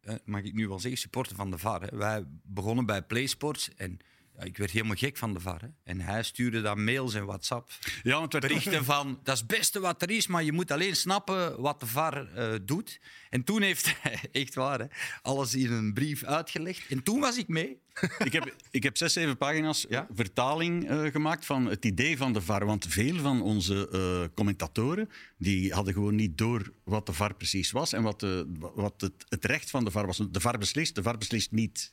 eh, mag ik nu wel zeggen, supporter van de VAR. Hè. Wij begonnen bij PlaySports en ik werd helemaal gek van de VAR. Hè. En hij stuurde dan mails en WhatsApp. ja, want het werd Berichten van, dat is het beste wat er is, maar je moet alleen snappen wat de VAR eh, doet. En toen heeft hij, echt waar, hè, alles in een brief uitgelegd. En toen was ik mee. ik, heb, ik heb zes, zeven pagina's Ja? vertaling eh, gemaakt van het idee van de VAR. Want veel van onze eh, commentatoren die hadden gewoon niet door wat de VAR precies was en wat, de, wat het, het recht van de VAR was. De VAR beslist, de VAR beslist niet.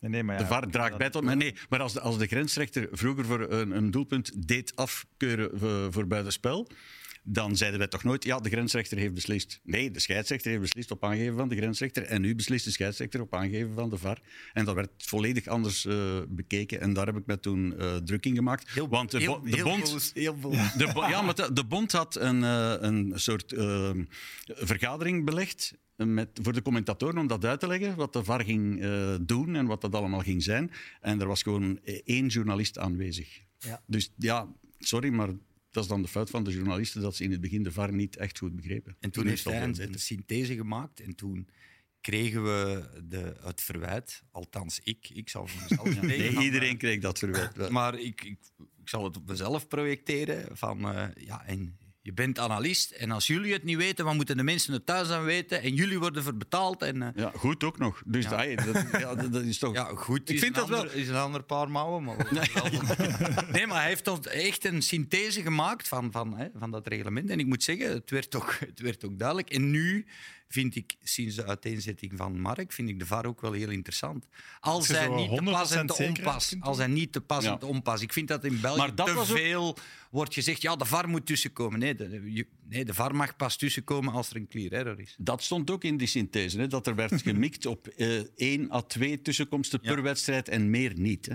Nee, nee, maar ja, De VAR draagt bij tot... Maar nee, maar als de, als de grensrechter vroeger voor een, een doelpunt deed afkeuren voor, voor buitenspel, dan zeiden wij toch nooit, ja, de grensrechter heeft beslist. Nee, de scheidsrechter heeft beslist op aangeven van de grensrechter en nu beslist de scheidsrechter op aangeven van de VAR. En dat werd volledig anders eh, bekeken en daar heb ik me toen eh, druk in gemaakt. Heel, Want de, heel, de heel bond... heel boos. De, ja, maar de, de bond had een, eh, een soort vergadering belegd met, voor de commentatoren om dat uit te leggen, wat de VAR ging doen en wat dat allemaal ging zijn. En er was gewoon één journalist aanwezig. Ja. Dus ja, sorry, maar dat is dan de fout van de journalisten dat ze in het begin de VAR niet echt goed begrepen. En toen Nu heeft hij een, synthese gemaakt en toen kregen we de, het verwijt, althans ik, ik zal voor mezelf Nee, iedereen kreeg dat verwijt. Maar ik, ik, ik zal het op mezelf projecteren. Van, eh, ja, en je bent analist en als jullie het niet weten, dan moeten de mensen het thuis aan weten en jullie worden voor betaald. En, eh, Ja, goed ook nog. Dus Ja. dat, dat, ja, dat, dat is toch... ja, goed, Ik vind dat wel- is een ander paar mouwen. Maar nee, maar hij heeft ons echt een synthese gemaakt van, van, hè, van dat reglement. En ik moet zeggen, het werd, toch, het werd ook duidelijk. En nu vind ik, sinds de uiteenzetting van Mark, vind ik de VAR ook wel heel interessant. Als hij niet te pas en 100% te onpas. Als hij niet te pas Ja. en te onpas. Ik vind dat in België Maar dat te ook- veel wordt gezegd, ja, de VAR moet tussenkomen. Nee, de, je- nee, de VAR mag pas tussenkomen als er een clear error is. Dat stond ook in die synthese, hè, dat er werd gemikt op eh, één à twee tussenkomsten per wedstrijd en meer niet. Hè.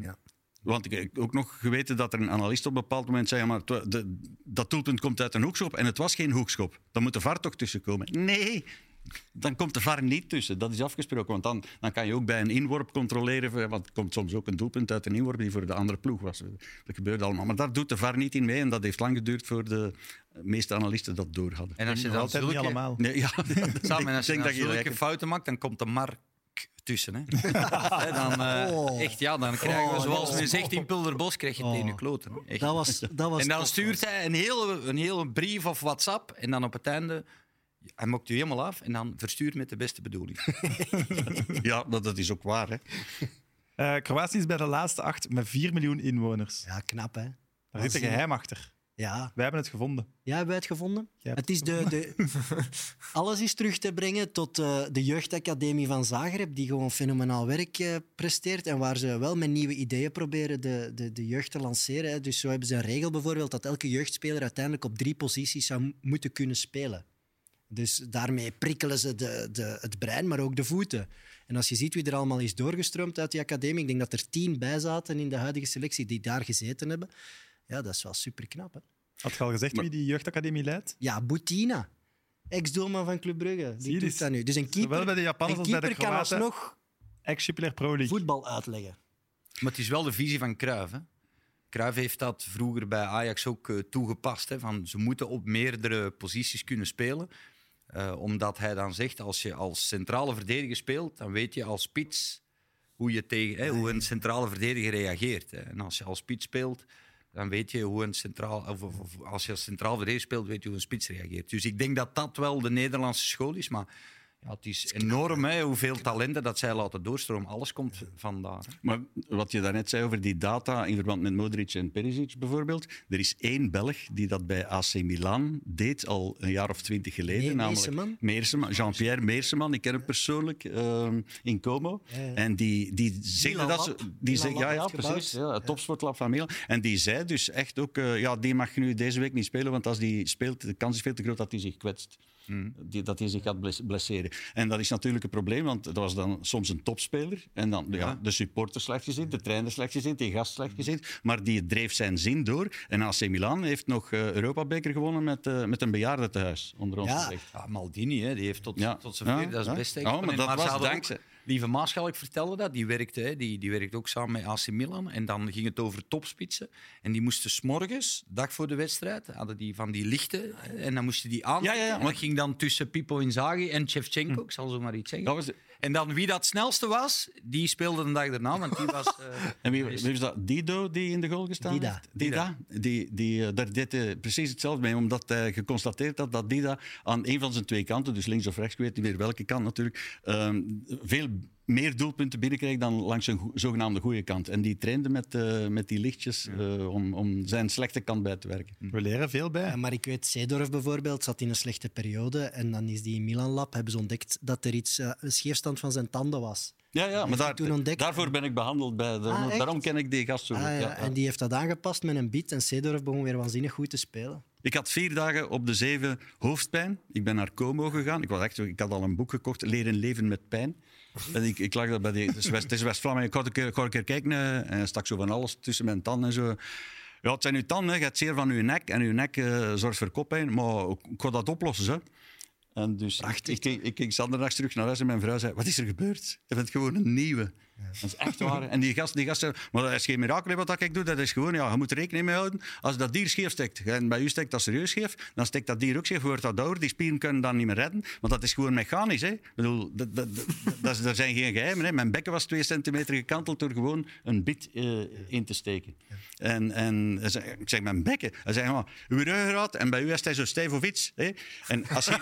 Ja. Want ik heb ook nog geweten dat er een analist op een bepaald moment zei: ja, maar de, dat doelpunt komt uit een hoekschop en het was geen hoekschop. Dan moet de VAR toch tussenkomen? Nee, dan komt de VAR niet tussen. Dat is afgesproken. Want dan, dan kan je ook bij een inworp controleren. Want er komt soms ook een doelpunt uit een inworp die voor de andere ploeg was. Dat gebeurt allemaal. Maar daar doet de VAR niet in mee. En dat heeft lang geduurd voor de meeste analisten dat door hadden. En als je dan altijd niet zulke, allemaal. Nee, ja, Samen, en als je denk dan dat je zulke fouten maakt, dan komt de mark tussen. Hè. Dan, eh, Oh. Echt, ja, dan krijgen we, Oh, zoals men was- zegt in Pulderbos, krijg je het in je Oh. kloten. Echt. Dat was, dat was en dan top, stuurt hij een hele, een hele brief of WhatsApp en dan op het einde... Hij mokt u helemaal af en dan verstuurt met de beste bedoeling. Ja, dat, dat is ook waar. Hè. Eh, Kroatië is bij de laatste acht met 4 miljoen inwoners. Ja, knap hè. Daar zit een geheim achter. Ja, Wij hebben het gevonden. ja hebben wij het gevonden? Hebt Het is de, de, alles is terug te brengen tot eh, de jeugdacademie van Zagreb, die gewoon fenomenaal werk eh, presteert en waar ze wel met nieuwe ideeën proberen de, de, de jeugd te lanceren. Hè. Dus zo hebben ze een regel bijvoorbeeld dat elke jeugdspeler uiteindelijk op drie posities zou moeten kunnen spelen. Dus daarmee prikkelen ze de, de, het brein, maar ook de voeten. En als je ziet wie er allemaal is doorgestroomd uit die academie, ik denk dat er tien bij zaten in de huidige selectie die daar gezeten hebben. Ja, dat is wel super knap. Hè? Had je al gezegd wie die jeugdacademie leidt? Ja, Boutina. Ex-doelman van Club Brugge. Zie Die je, doet dat nu. Dus een keeper, Zowel bij de Japanners als bij de keeper kan alsnog Ex-Jupiler Pro League. voetbal uitleggen. Maar het is wel de visie van Cruijff. Hè? Cruijff heeft dat vroeger bij Ajax ook eh, toegepast. Hè? Van, ze moeten op meerdere posities kunnen spelen. Eh, omdat hij dan zegt, als je als centrale verdediger speelt, dan weet je als spits hoe, je tegen, hè, hoe een centrale verdediger reageert. Hè? En als je als spits speelt, dan weet je hoe een centraal... Of, als je als centraal verdediger speelt, weet je hoe een spits reageert. Dus ik denk dat dat wel de Nederlandse school is. Maar ja, het is enorm hè, hoeveel talenten dat zij laten doorstromen. Alles komt vandaar. Maar wat je daarnet zei over die data in verband met Modric en Perisic bijvoorbeeld. Er is één Belg die dat bij AC Milan deed al een jaar of twintig geleden. Namelijk Meerseman? Meerseman, Jean-Pierre Meerseman. Ik ken hem persoonlijk ehm, in Como. En die, die zegde dat ze... Die zei, ja, ja, precies. Ja, het topsportlab van Milan. En die zei dus echt ook, eh, ja, die mag nu deze week niet spelen, want als die speelt, de kans is veel te groot dat hij zich kwetst. Die, dat hij zich gaat bles- blesseren. En dat is natuurlijk een probleem, want dat was dan soms een topspeler. En dan ja, de supporter slecht gezien, de trainer slecht gezien, die gast slecht gezien. Maar die dreef zijn zin door. En AC Milan heeft nog eh Europa-beker gewonnen met, eh, met een bejaardentehuis, onder ons Ja. gezegd. Ja, Maldini, hè, die heeft tot, Ja. tot zijn dat is beste. Ja, maar dat was ook- dankzij- Lieve Maaschalk vertelde dat, die werkte, hè, die, die werkte ook samen met AC Milan. En dan ging het over topspitsen. En die moesten s'morgens, dag voor de wedstrijd, hadden die van die lichten. En dan moesten die aan. Ja, ja, ja, En dat ging dan tussen Pippo Inzaghi en Shevchenko, ik zal zo maar iets zeggen. Dat was, En dan wie dat snelste was, die speelde de dag daarna, want die was... eh, en wie, wie was dat? Dido die in de goal gestaan Dida. heeft? Dida. Die, die, eh, daar deed hij precies hetzelfde mee, omdat hij geconstateerd had dat Dida aan een van zijn twee kanten, dus links of rechts, ik weet niet meer welke kant natuurlijk, ehm, veel meer doelpunten binnenkreeg dan langs zijn go- zogenaamde goede kant. En die trainde met, eh, met die lichtjes eh, om, om zijn slechte kant bij te werken. We leren veel bij. Ja, maar ik weet, Seedorf bijvoorbeeld zat in een slechte periode en dan is die in Milan Lab, hebben ze ontdekt dat er iets, eh, een scheefstand van zijn tanden was. Ja, ja maar daar, ontdekt. daarvoor ben ik behandeld. Bij, daarom, Ah, daarom ken ik die gast zo goed. Ah, ja, Ja, ja. En die heeft dat aangepast met een beat en Seedorf begon weer waanzinnig goed te spelen. Ik had vier dagen op de zeven hoofdpijn. Ik ben naar Como gegaan. Ik, was echt, ik had al een boek gekocht, Leren leven met pijn. En ik, ik lag daar bij die... Het is West- het is West-Vlamingen. Ik ga een keer, ik een keer kijken. eh, En er stak zo van alles tussen mijn tanden en zo. Ja, het zijn uw tanden. hè. Je hebt zeer van uw nek. En uw nek eh, zorgt voor koppijn. Maar ik ga dat oplossen, hè. En dus ik, ik, ik, ik ging zanderdags terug naar huis en mijn vrouw zei, wat is er gebeurd? Je bent gewoon een nieuwe. Dat is echt waar. En die gast, die gast zei, maar dat is geen mirakel wat ik doe. Dat is gewoon, ja, je moet rekening mee houden. Als dat dier scheef steekt, en bij u steekt dat serieus scheef, dan steekt dat dier ook scheef, wordt dat ouder. Die spieren kunnen dan niet meer redden. Want dat is gewoon mechanisch. Hè. Ik bedoel, dat, er zijn geen geheimen. Hè. Mijn bekken was twee centimeter gekanteld door gewoon een bit eh, in te steken. En, en zei- ik zeg, mijn bekken? Hij zei, ja, uw ruggengraat, en bij u is hij zo stijf of iets. Hè. En als je,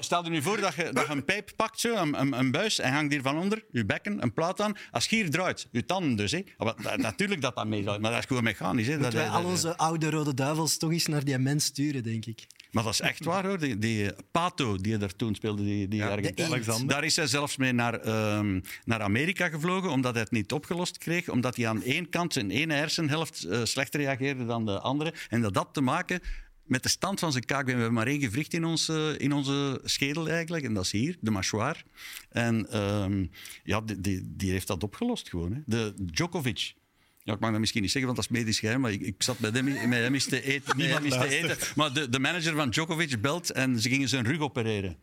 stel je nu voor dat je, dat een pijp pakt, zo, een, een, een buis, en hangt hier van onder, uw bekken, een plaat aan. Als je hier draait, uw tanden dus. Hè. Maar, dat- natuurlijk dat dat meedraait, maar dat is gewoon mechanisch. Hè. Dat, wij al onze oude rode duivels toch eens naar die mens sturen, denk ik. maar dat is echt waar hoor. Die, die Pato die er toen speelde, die, die de eend. Daar is hij zelfs mee naar, ehm, naar Amerika gevlogen, omdat hij het niet opgelost kreeg. Omdat hij aan één kant zijn ene hersenhelft eh, slechter reageerde dan de andere. En dat had te maken met de stand van zijn kaak. We hebben maar één gewricht in, ons, eh, in onze schedel eigenlijk. En dat is hier, de mâchoire. En ehm, ja, die, die, die heeft dat opgelost gewoon. Hè. De Djokovic. Ja, ik mag dat misschien niet zeggen, want dat is medisch geheim, maar ik, ik zat met hem, met hem eens te eten. Met hem eens te eten. Maar de, de manager van Djokovic belt en ze gingen zijn rug opereren.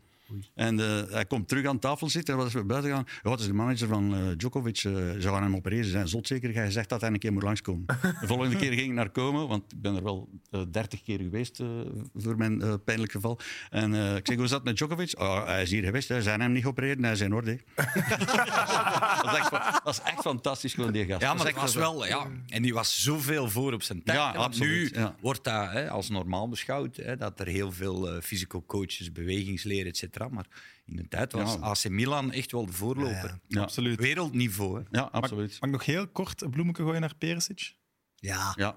En eh, hij komt terug aan tafel zitten en wat is we buiten gaan? Ja, wat is de manager van eh, Djokovic? eh, ze gaan hem opereren. Ze zijn zot zeker. Hij zegt dat hij een keer moet langskomen. De volgende keer ging ik naar komen, want ik ben er wel dertig keer geweest eh, voor mijn eh, pijnlijk geval. En eh, ik zeg, hoe is dat met Djokovic? Oh, hij is hier geweest. Hij zijn hem niet geopereerd. Hij is in orde. dat, is echt, dat is echt fantastisch, gewoon die gast. Ja, maar dat was wel, ja. En die was zoveel voor op zijn tijd. Ja, absoluut, Nu ja. wordt dat hè, als normaal beschouwd, hè, dat er heel veel eh physical coaches, bewegingsleren, et cetera. Maar in de tijd was Ja. AC Milan echt wel de voorloper. Ja. Absoluut. Wereldniveau. Hè. Ja, absoluut. Mag ik nog heel kort een bloemetje gooien naar Perisic? Ja, Ja.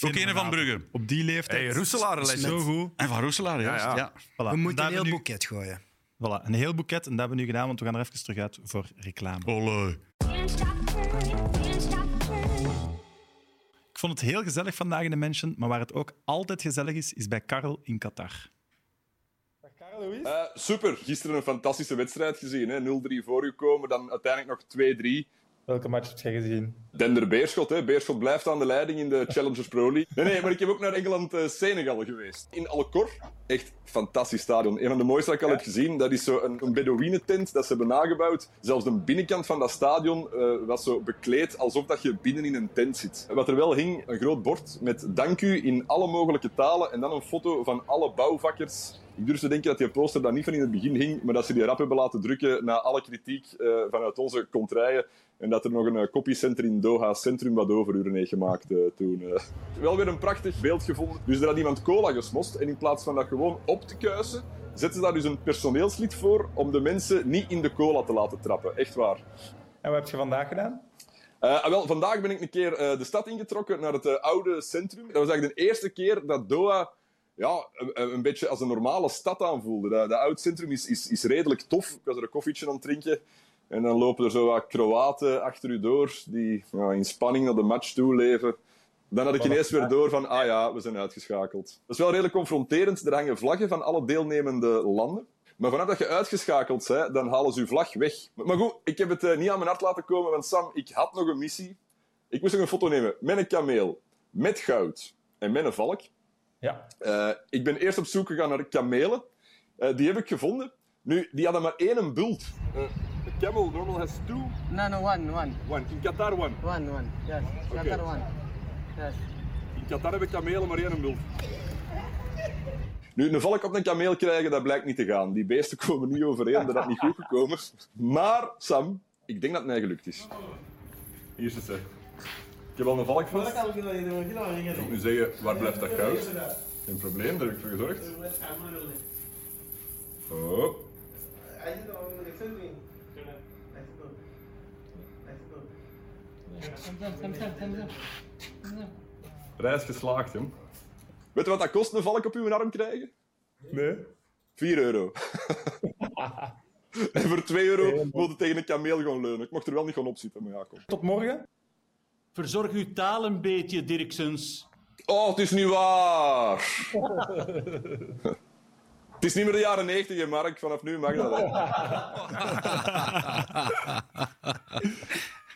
Ook een van Brugge. Op die leeftijd. Hey, Roeselaar zo goed. En van Roeselaar, juist. ja. Ja, Voilà. We En moeten een heel nu- boeket gooien. Voilà, een heel boeket. En dat hebben we nu gedaan, want we gaan er even terug uit voor reclame. Olé. Ik vond het heel gezellig vandaag in de Mansion, maar waar het ook altijd gezellig is, is bij Karel in Qatar. Eh, super. Gisteren een fantastische wedstrijd gezien. hè. 0-3 voorgekomen, dan uiteindelijk nog 2-3. Welke match heb jij gezien? Dender Beerschot. Hè. Beerschot blijft aan de leiding in de Challengers Pro League. Nee, nee, maar ik heb ook naar Engeland-Senegal geweest. In Alcor. Echt fantastisch stadion. Een van de mooiste dat ik al heb gezien. Dat is zo een, een Bedouinentent dat ze hebben nagebouwd. Zelfs de binnenkant van dat stadion eh, was zo bekleed alsof dat je binnen in een tent zit. Wat er wel hing, een groot bord met dank u in alle mogelijke talen. En dan een foto van alle bouwvakkers. Ik durf te denken dat die poster daar niet van in het begin hing, maar dat ze die rap hebben laten drukken na alle kritiek eh, vanuit onze contraien. En dat er nog een uh, copycenter in Doha Centrum wat overuren heeft gemaakt eh, toen. eh. Wel weer een prachtig beeld gevonden. Dus er had iemand cola gesmost en in plaats van dat gewoon op te kuisen, zetten ze daar dus een personeelslid voor om de mensen niet in de cola te laten trappen. Echt waar. En wat heb je vandaag gedaan? Eh, ah, wel, vandaag ben ik een keer eh, de stad ingetrokken naar het eh, oude centrum. Dat was eigenlijk de eerste keer dat Doha ja, een, een beetje als een normale stad aanvoelde. Dat, dat oud centrum is, is, is redelijk tof. Ik was er een koffietje aan het drinken. En dan lopen er zo wat Kroaten achter u door die ja, in spanning naar de match toe leven. Dan had ik ineens weer door van, ah ja, we zijn uitgeschakeld. Dat is wel redelijk confronterend. Er hangen vlaggen van alle deelnemende landen. Maar vanaf dat je uitgeschakeld bent, dan halen ze je vlag weg. Maar goed, ik heb het eh, niet aan mijn hart laten komen, want Sam, ik had nog een missie. Ik moest nog een foto nemen met een kameel, met goud en met een valk. Ja. Eh, ik ben eerst op zoek gegaan naar kamelen. Eh, die heb ik gevonden. Nu, die hadden maar één bult. a camel normal has two. No, no, one, one. One. In Qatar one. One, one. Yes. Qatar one. Yes. In Qatar hebben kamelen maar één bult. Nu, een valk op een kameel krijgen, dat blijkt niet te gaan. Die beesten komen niet overeen, dat is niet goed gekomen. Maar, Sam, ik denk dat het mij gelukt is. Hier is het, hè. Ik heb al een valk vast. Ik moet nu zeggen, waar blijft dat goud? Geen probleem, daar heb ik voor gezorgd. Oh. Reis geslaagd, jong. Weet je wat dat kost, een valk op uw arm krijgen? Nee. 4 euro. en voor 2 euro moet je tegen een kameel gaan leunen. Ik mocht er wel niet gaan opzitten, maar ja, kom. Tot morgen. Verzorg uw taal een beetje, Dirksens. Oh, het is niet waar. het is niet meer de jaren 90, hè, Mark. Vanaf nu mag dat.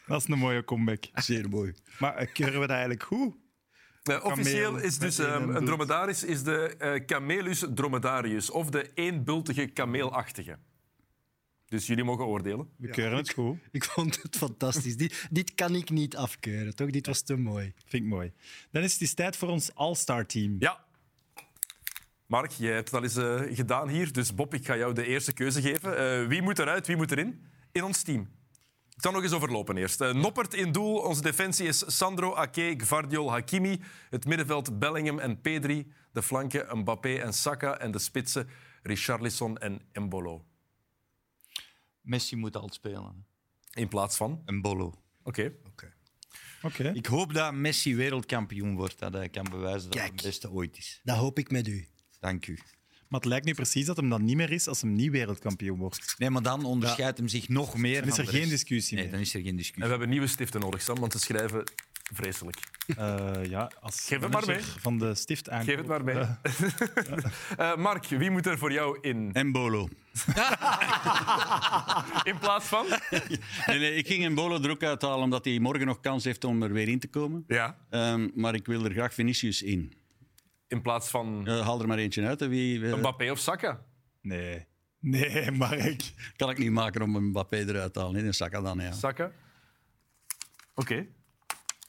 Dat is een mooie comeback. Zeer mooi. Maar eh, keuren we dat eigenlijk goed? Nee, officieel is dus ehm, een bult. dromedaris is de eh, Camelus dromedarius, of de eenbultige kameelachtige. Dus jullie mogen oordelen. We keuren het goed. Ik vond het fantastisch. Dit, dit kan ik niet afkeuren, toch? Dit was te mooi. Vind ik mooi. Dan is het tijd voor ons All-Star team. Ja. Mark, jij hebt het al eens eh, gedaan hier, dus Bob, ik ga jou de eerste keuze geven. Eh, wie moet eruit, wie moet erin? In ons team. Ik zal nog eens overlopen eerst. Eh, Noppert in doel. Onze defensie is Sandro, Ake, Gvardiol, Hakimi. Het middenveld Bellingham en Pedri. De flanken Mbappé en Saka. En de spitsen Richarlison en Embolo. Messi moet al spelen. In plaats van? Een bolo. Oké. Oké. Ik hoop dat Messi wereldkampioen wordt. Dat hij kan bewijzen dat hij het beste ooit is. Dat hoop ik met u. Dank u. Maar het lijkt nu precies dat hem dan niet meer is als hem niet wereldkampioen wordt. Nee, maar dan onderscheidt hem zich nog meer Dan is er geen discussie Nee, meer. dan is er geen En discussie. we hebben nieuwe stiften nodig, Sam, want ze schrijven vreselijk. Eh, ja, als Geef het maar mee. van de stift aan. Geef het maar mee. Eh, Mark, wie moet er voor jou in? Embolo. In plaats van? Nee, nee, ik ging Embolo er ook uithalen omdat hij morgen nog kans heeft om er weer in te komen. Ja. Ehm, maar ik wil er graag Vinicius in. In plaats van Eh, haal er maar eentje uit. hè. Wie, eh, Mbappé of Saka? Nee. Nee, Mark. kan ik niet maken om een Mbappé eruit te halen. Nee, een Saka dan, ja. Saka. Oké.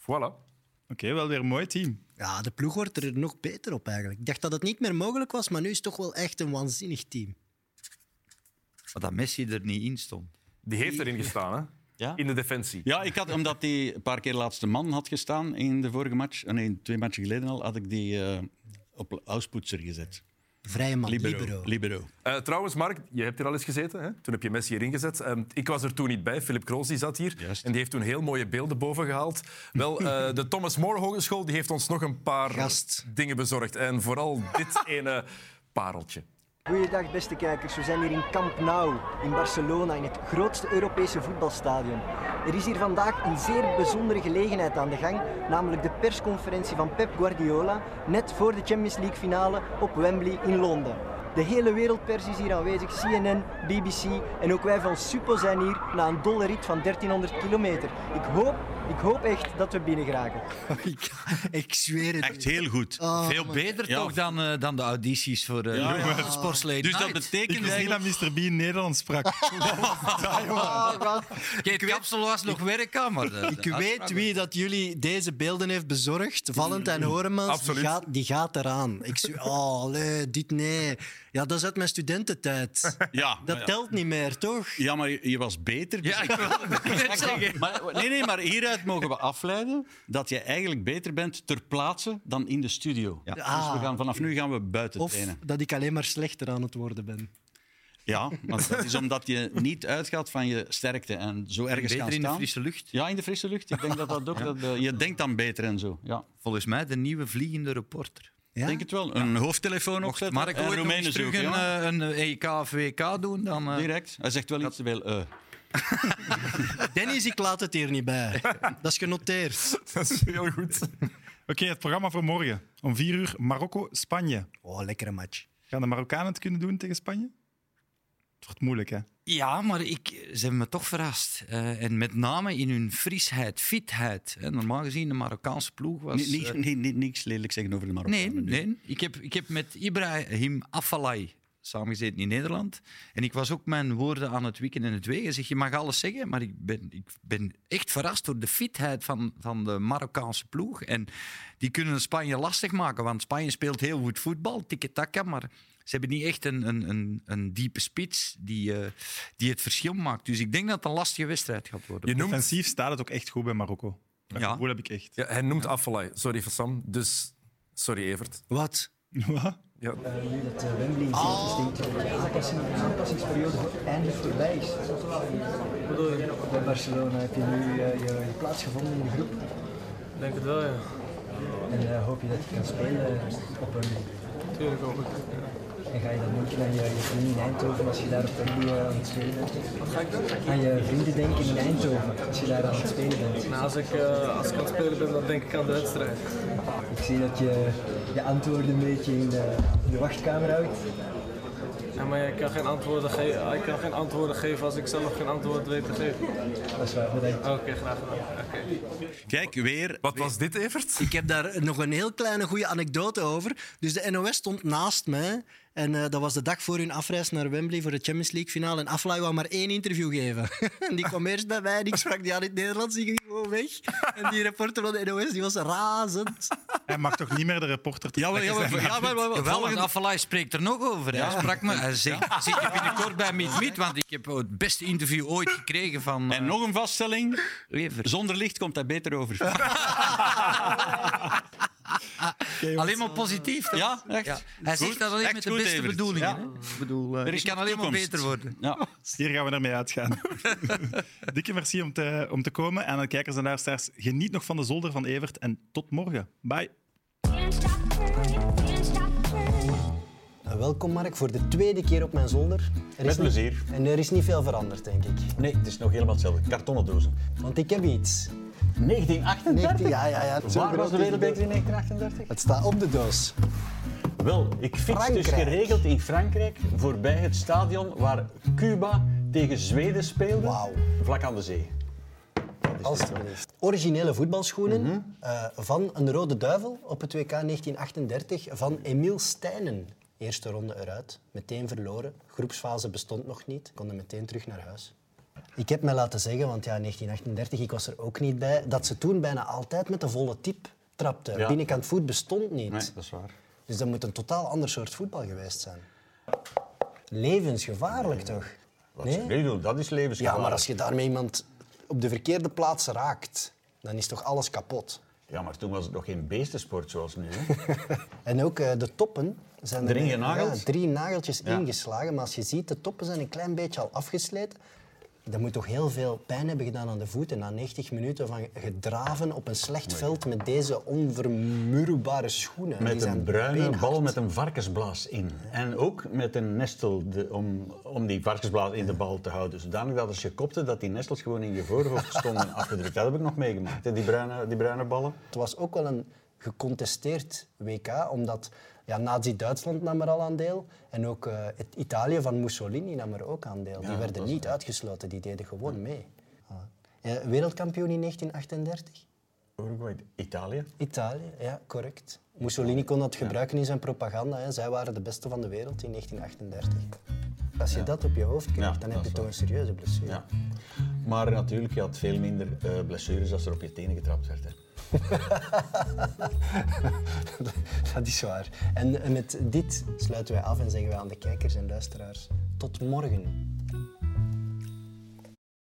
Voilà. Oké, wel weer een mooi team. Ja, de ploeg wordt er nog beter op eigenlijk. Ik dacht dat het niet meer mogelijk was, maar nu is het toch wel echt een waanzinnig team. Maar dat Messi er niet in stond. Die heeft erin gestaan, hè? Ja? In de defensie. Ja, ik had, omdat hij een paar keer laatste man had gestaan in de vorige match, eh, nee, twee matchen geleden al, had ik die eh, op auspoetser gezet. Vrije man, Libero. libero. Libero. Eh, trouwens, Mark, je hebt hier al eens gezeten. Hè? Toen heb je Messi erin gezet. Ehm, ik was er toen niet bij. Philip Kroos die zat hier. Juist. En die heeft toen heel mooie beelden boven gehaald. Wel, eh, de Thomas More Hogeschool die heeft ons nog een paar Gast. dingen bezorgd. En vooral dit ene pareltje. Goeiedag beste kijkers, we zijn hier in Camp Nou in Barcelona, in het grootste Europese voetbalstadion. Er is hier vandaag een zeer bijzondere gelegenheid aan de gang, namelijk de persconferentie van Pep Guardiola, net voor de Champions League finale op Wembley in Londen. De hele wereldpers is hier aanwezig, CNN, BBC en ook wij van Suppo zijn hier na een dolle rit van 1300 kilometer. Ik hoop, ik hoop echt dat we binnen geraken. ik, ik zweer het. Echt heel goed. Veel beter Ja. toch dan, eh, dan de audities voor uh, Ja, Dus dat betekent Ik niet dat eigenlijk... Mr. Bean Nederlands sprak. Kijk, het kapsel was nog werken, maar... de- Ik de weet wie dat jullie deze beelden heeft bezorgd. Valentijn Horemans, die gaat, die gaat eraan. Ik zweer, oh, allee, dit nee. Ja, dat is uit mijn studententijd. Ja, Dat ja. telt niet meer, toch? Ja, maar je, je was beter. Ja, ik zeggen. Maar, nee, nee, maar hieruit mogen we afleiden dat je eigenlijk beter bent ter plaatse dan in de studio. Dus Ah. we gaan, vanaf nu gaan we buiten Of trainen. dat ik alleen maar slechter aan het worden ben. Ja, want dat is omdat je niet uitgaat van je sterkte en zo ergens gaan Beter in de staan. frisse lucht. Ja, in de frisse lucht. Ik denk dat dat ook... Dat, eh, je denkt dan beter en zo. Ja, Volgens mij de nieuwe vliegende reporter. Ja? denk het wel. Een hoofdtelefoon opzetten Mark en ooit nog Romeinen eens terug zoeken. een, ja. eh, een EK of WK doen, dan... eh, Direct. Hij zegt wel iets te veel. eh. Dennis, ik laat het hier niet bij. Dat is genoteerd. Dat is heel goed. Oké, het programma voor morgen. Om vier uur Marokko-Spanje. Oh, lekkere match. Gaan de Marokkanen het kunnen doen tegen Spanje? Het wordt moeilijk, hè? Ja, maar ik, ze hebben me toch verrast. Eh, en met name in hun frisheid, fitheid. Hè. Normaal gezien, de Marokkaanse ploeg was... Niet, niet, eh, niks lelijk zeggen over de nee, Marokkanen. nu. nee. Ik heb, ik heb met Ibrahim Afellay samengezeten in Nederland. En ik was ook mijn woorden aan het wikken en het wegen. Zeg, je mag alles zeggen, maar ik ben, ik ben echt verrast door de fitheid van, van de Marokkaanse ploeg. En die kunnen Spanje lastig maken, want Spanje speelt heel goed voetbal, tiki-taka, maar... Ze hebben niet echt een, een, een, een diepe spits die, eh, die het verschil maakt. Dus ik denk dat het een lastige wedstrijd gaat worden. Je noemt, Offensief staat het ook echt goed bij Marokko. Dat Ja. gevoel heb ik echt. ja, hij noemt Afellay. Sorry voor Sam. Dus sorry, Evert. Wat? Wat? Ja. nu dat eh, Wembley in zee steekt, de aanpassing- de aanpassingsperiode eindelijk voorbij is. Bij Barcelona heb je nu eh, je, je plaats gevonden in de groep. denk het wel, ja. En hoop je dat je kan spelen op een Tuurlijk ook. En ga je dan ook naar je, je vrienden in Eindhoven als je daar op eh, aan het spelen bent? Wat ga ik doen? Aan je vrienden denken in Eindhoven als je daar aan het spelen bent. Nou, als, ik, eh, als ik aan het spelen ben, dan denk ik aan de wedstrijd. Ik zie dat je je antwoorden een beetje in de, in de wachtkamer houdt. Ja, maar ik kan, geen antwoorden ge- ik kan geen antwoorden geven als ik zelf geen antwoord weet te geven. Dat is waar, bedankt. Oké, graag gedaan. Oké. Kijk, weer. Wat was dit, Evert? Ik heb daar nog een heel kleine goede anekdote over. Dus de NOS stond naast mij. En eh, dat was de dag voor hun afreis naar Wembley voor de Champions League finale. En Aflaai wou maar één interview geven. en die kwam eerst bij mij en ik sprak die aan in het Nederlands. Die ging gewoon weg. En die reporter van de NOS die was razend. Hij mag toch niet meer de reporter te Ja, maar, ja, maar, ja, maar, maar- volgende- Afellay spreekt er nog over. Hij sprak me. Hij zegt, zit je binnenkort bij Meet Meet, want ik heb het beste interview ooit gekregen van... En nog een vaststelling. Zonder licht komt hij beter over. Alleen maar positief. toch? Ja, echt. Ja. Hij zegt dat alleen echt met de beste Evert. bedoelingen. Ja. hè. Ik bedoel, eh, Er kan alleen maar beter worden. Ja. Hier gaan we ermee uitgaan. Dikke merci om te, om te komen. En aan de kijkers en luisteraars, geniet nog van de zolder van Evert. En tot morgen. Bye. Nou, welkom Mark voor de tweede keer op mijn zolder. Er Met niet- plezier. En er is niet veel veranderd, denk ik. Nee, het is nog helemaal hetzelfde. Kartonnen dozen. Want ik heb iets. 1938? Ja, ja, ja. Waar was de wereldbeker in doos. 1938? Het staat op de doos. Wel, ik fiets dus geregeld in Frankrijk voorbij het stadion waar Cuba tegen Zweden speelde. Wauw. Vlak aan de zee. Alsjeblieft. Originele voetbalschoenen Mhm. eh, van een rode duivel op het WK 1938 van Emile Stijnen. Eerste ronde eruit, meteen verloren. Groepsfase bestond nog niet, konden meteen terug naar huis. Ik heb mij laten zeggen, want ja, 1938, ik was er ook niet bij, dat ze toen bijna altijd met de volle tip trapten. Ja. Binnenkant voet bestond niet. Nee, dat is waar. Dus dat moet een totaal ander soort voetbal geweest zijn. Levensgevaarlijk toch? Wat ze nu doen, dat is Ja, levensgevaarlijk. maar als je daarmee iemand op de verkeerde plaats raakt, dan is toch alles kapot? Ja, maar toen was het nog geen beestensport zoals nu. Hè? En ook eh, de toppen zijn er? Ja, drie nageltjes Ja. ingeslagen. Maar als je ziet, de toppen zijn een klein beetje al afgesleten. Dat moet toch heel veel pijn hebben gedaan aan de voeten. Na 90 minuten van gedraven op een slecht veld met deze onvermuurbare schoenen. Met een bruine beenhard. bal met een varkensblaas in. En ook met een nestel de- om, om die varkensblaas in de bal te houden. Zodanig dat als je kopte, dat die nestels gewoon in je voorhoofd stonden afgedrukt. Dat heb ik nog meegemaakt, die, bruine, die bruine ballen. Het was ook wel een gecontesteerd WK, omdat ja, Nazi-Duitsland nam er al aan deel. En ook eh, het Italië van Mussolini nam er ook aan deel. Ja, die werden niet uitgesloten, die deden gewoon mee. Eh, wereldkampioen in 1938? Uruguay, Italië. Italië, ja, correct. Mussolini kon dat gebruiken in zijn propaganda. Hè. Zij waren de beste van de wereld in 1938. Als je dat op je hoofd krijgt, Ja, dan heb je toch een serieuze blessure. Ja. Maar natuurlijk, je had veel minder eh, blessures als er op je tenen getrapt werd. Hè. Dat is waar. En met dit sluiten wij af en zeggen wij aan de kijkers en luisteraars tot morgen.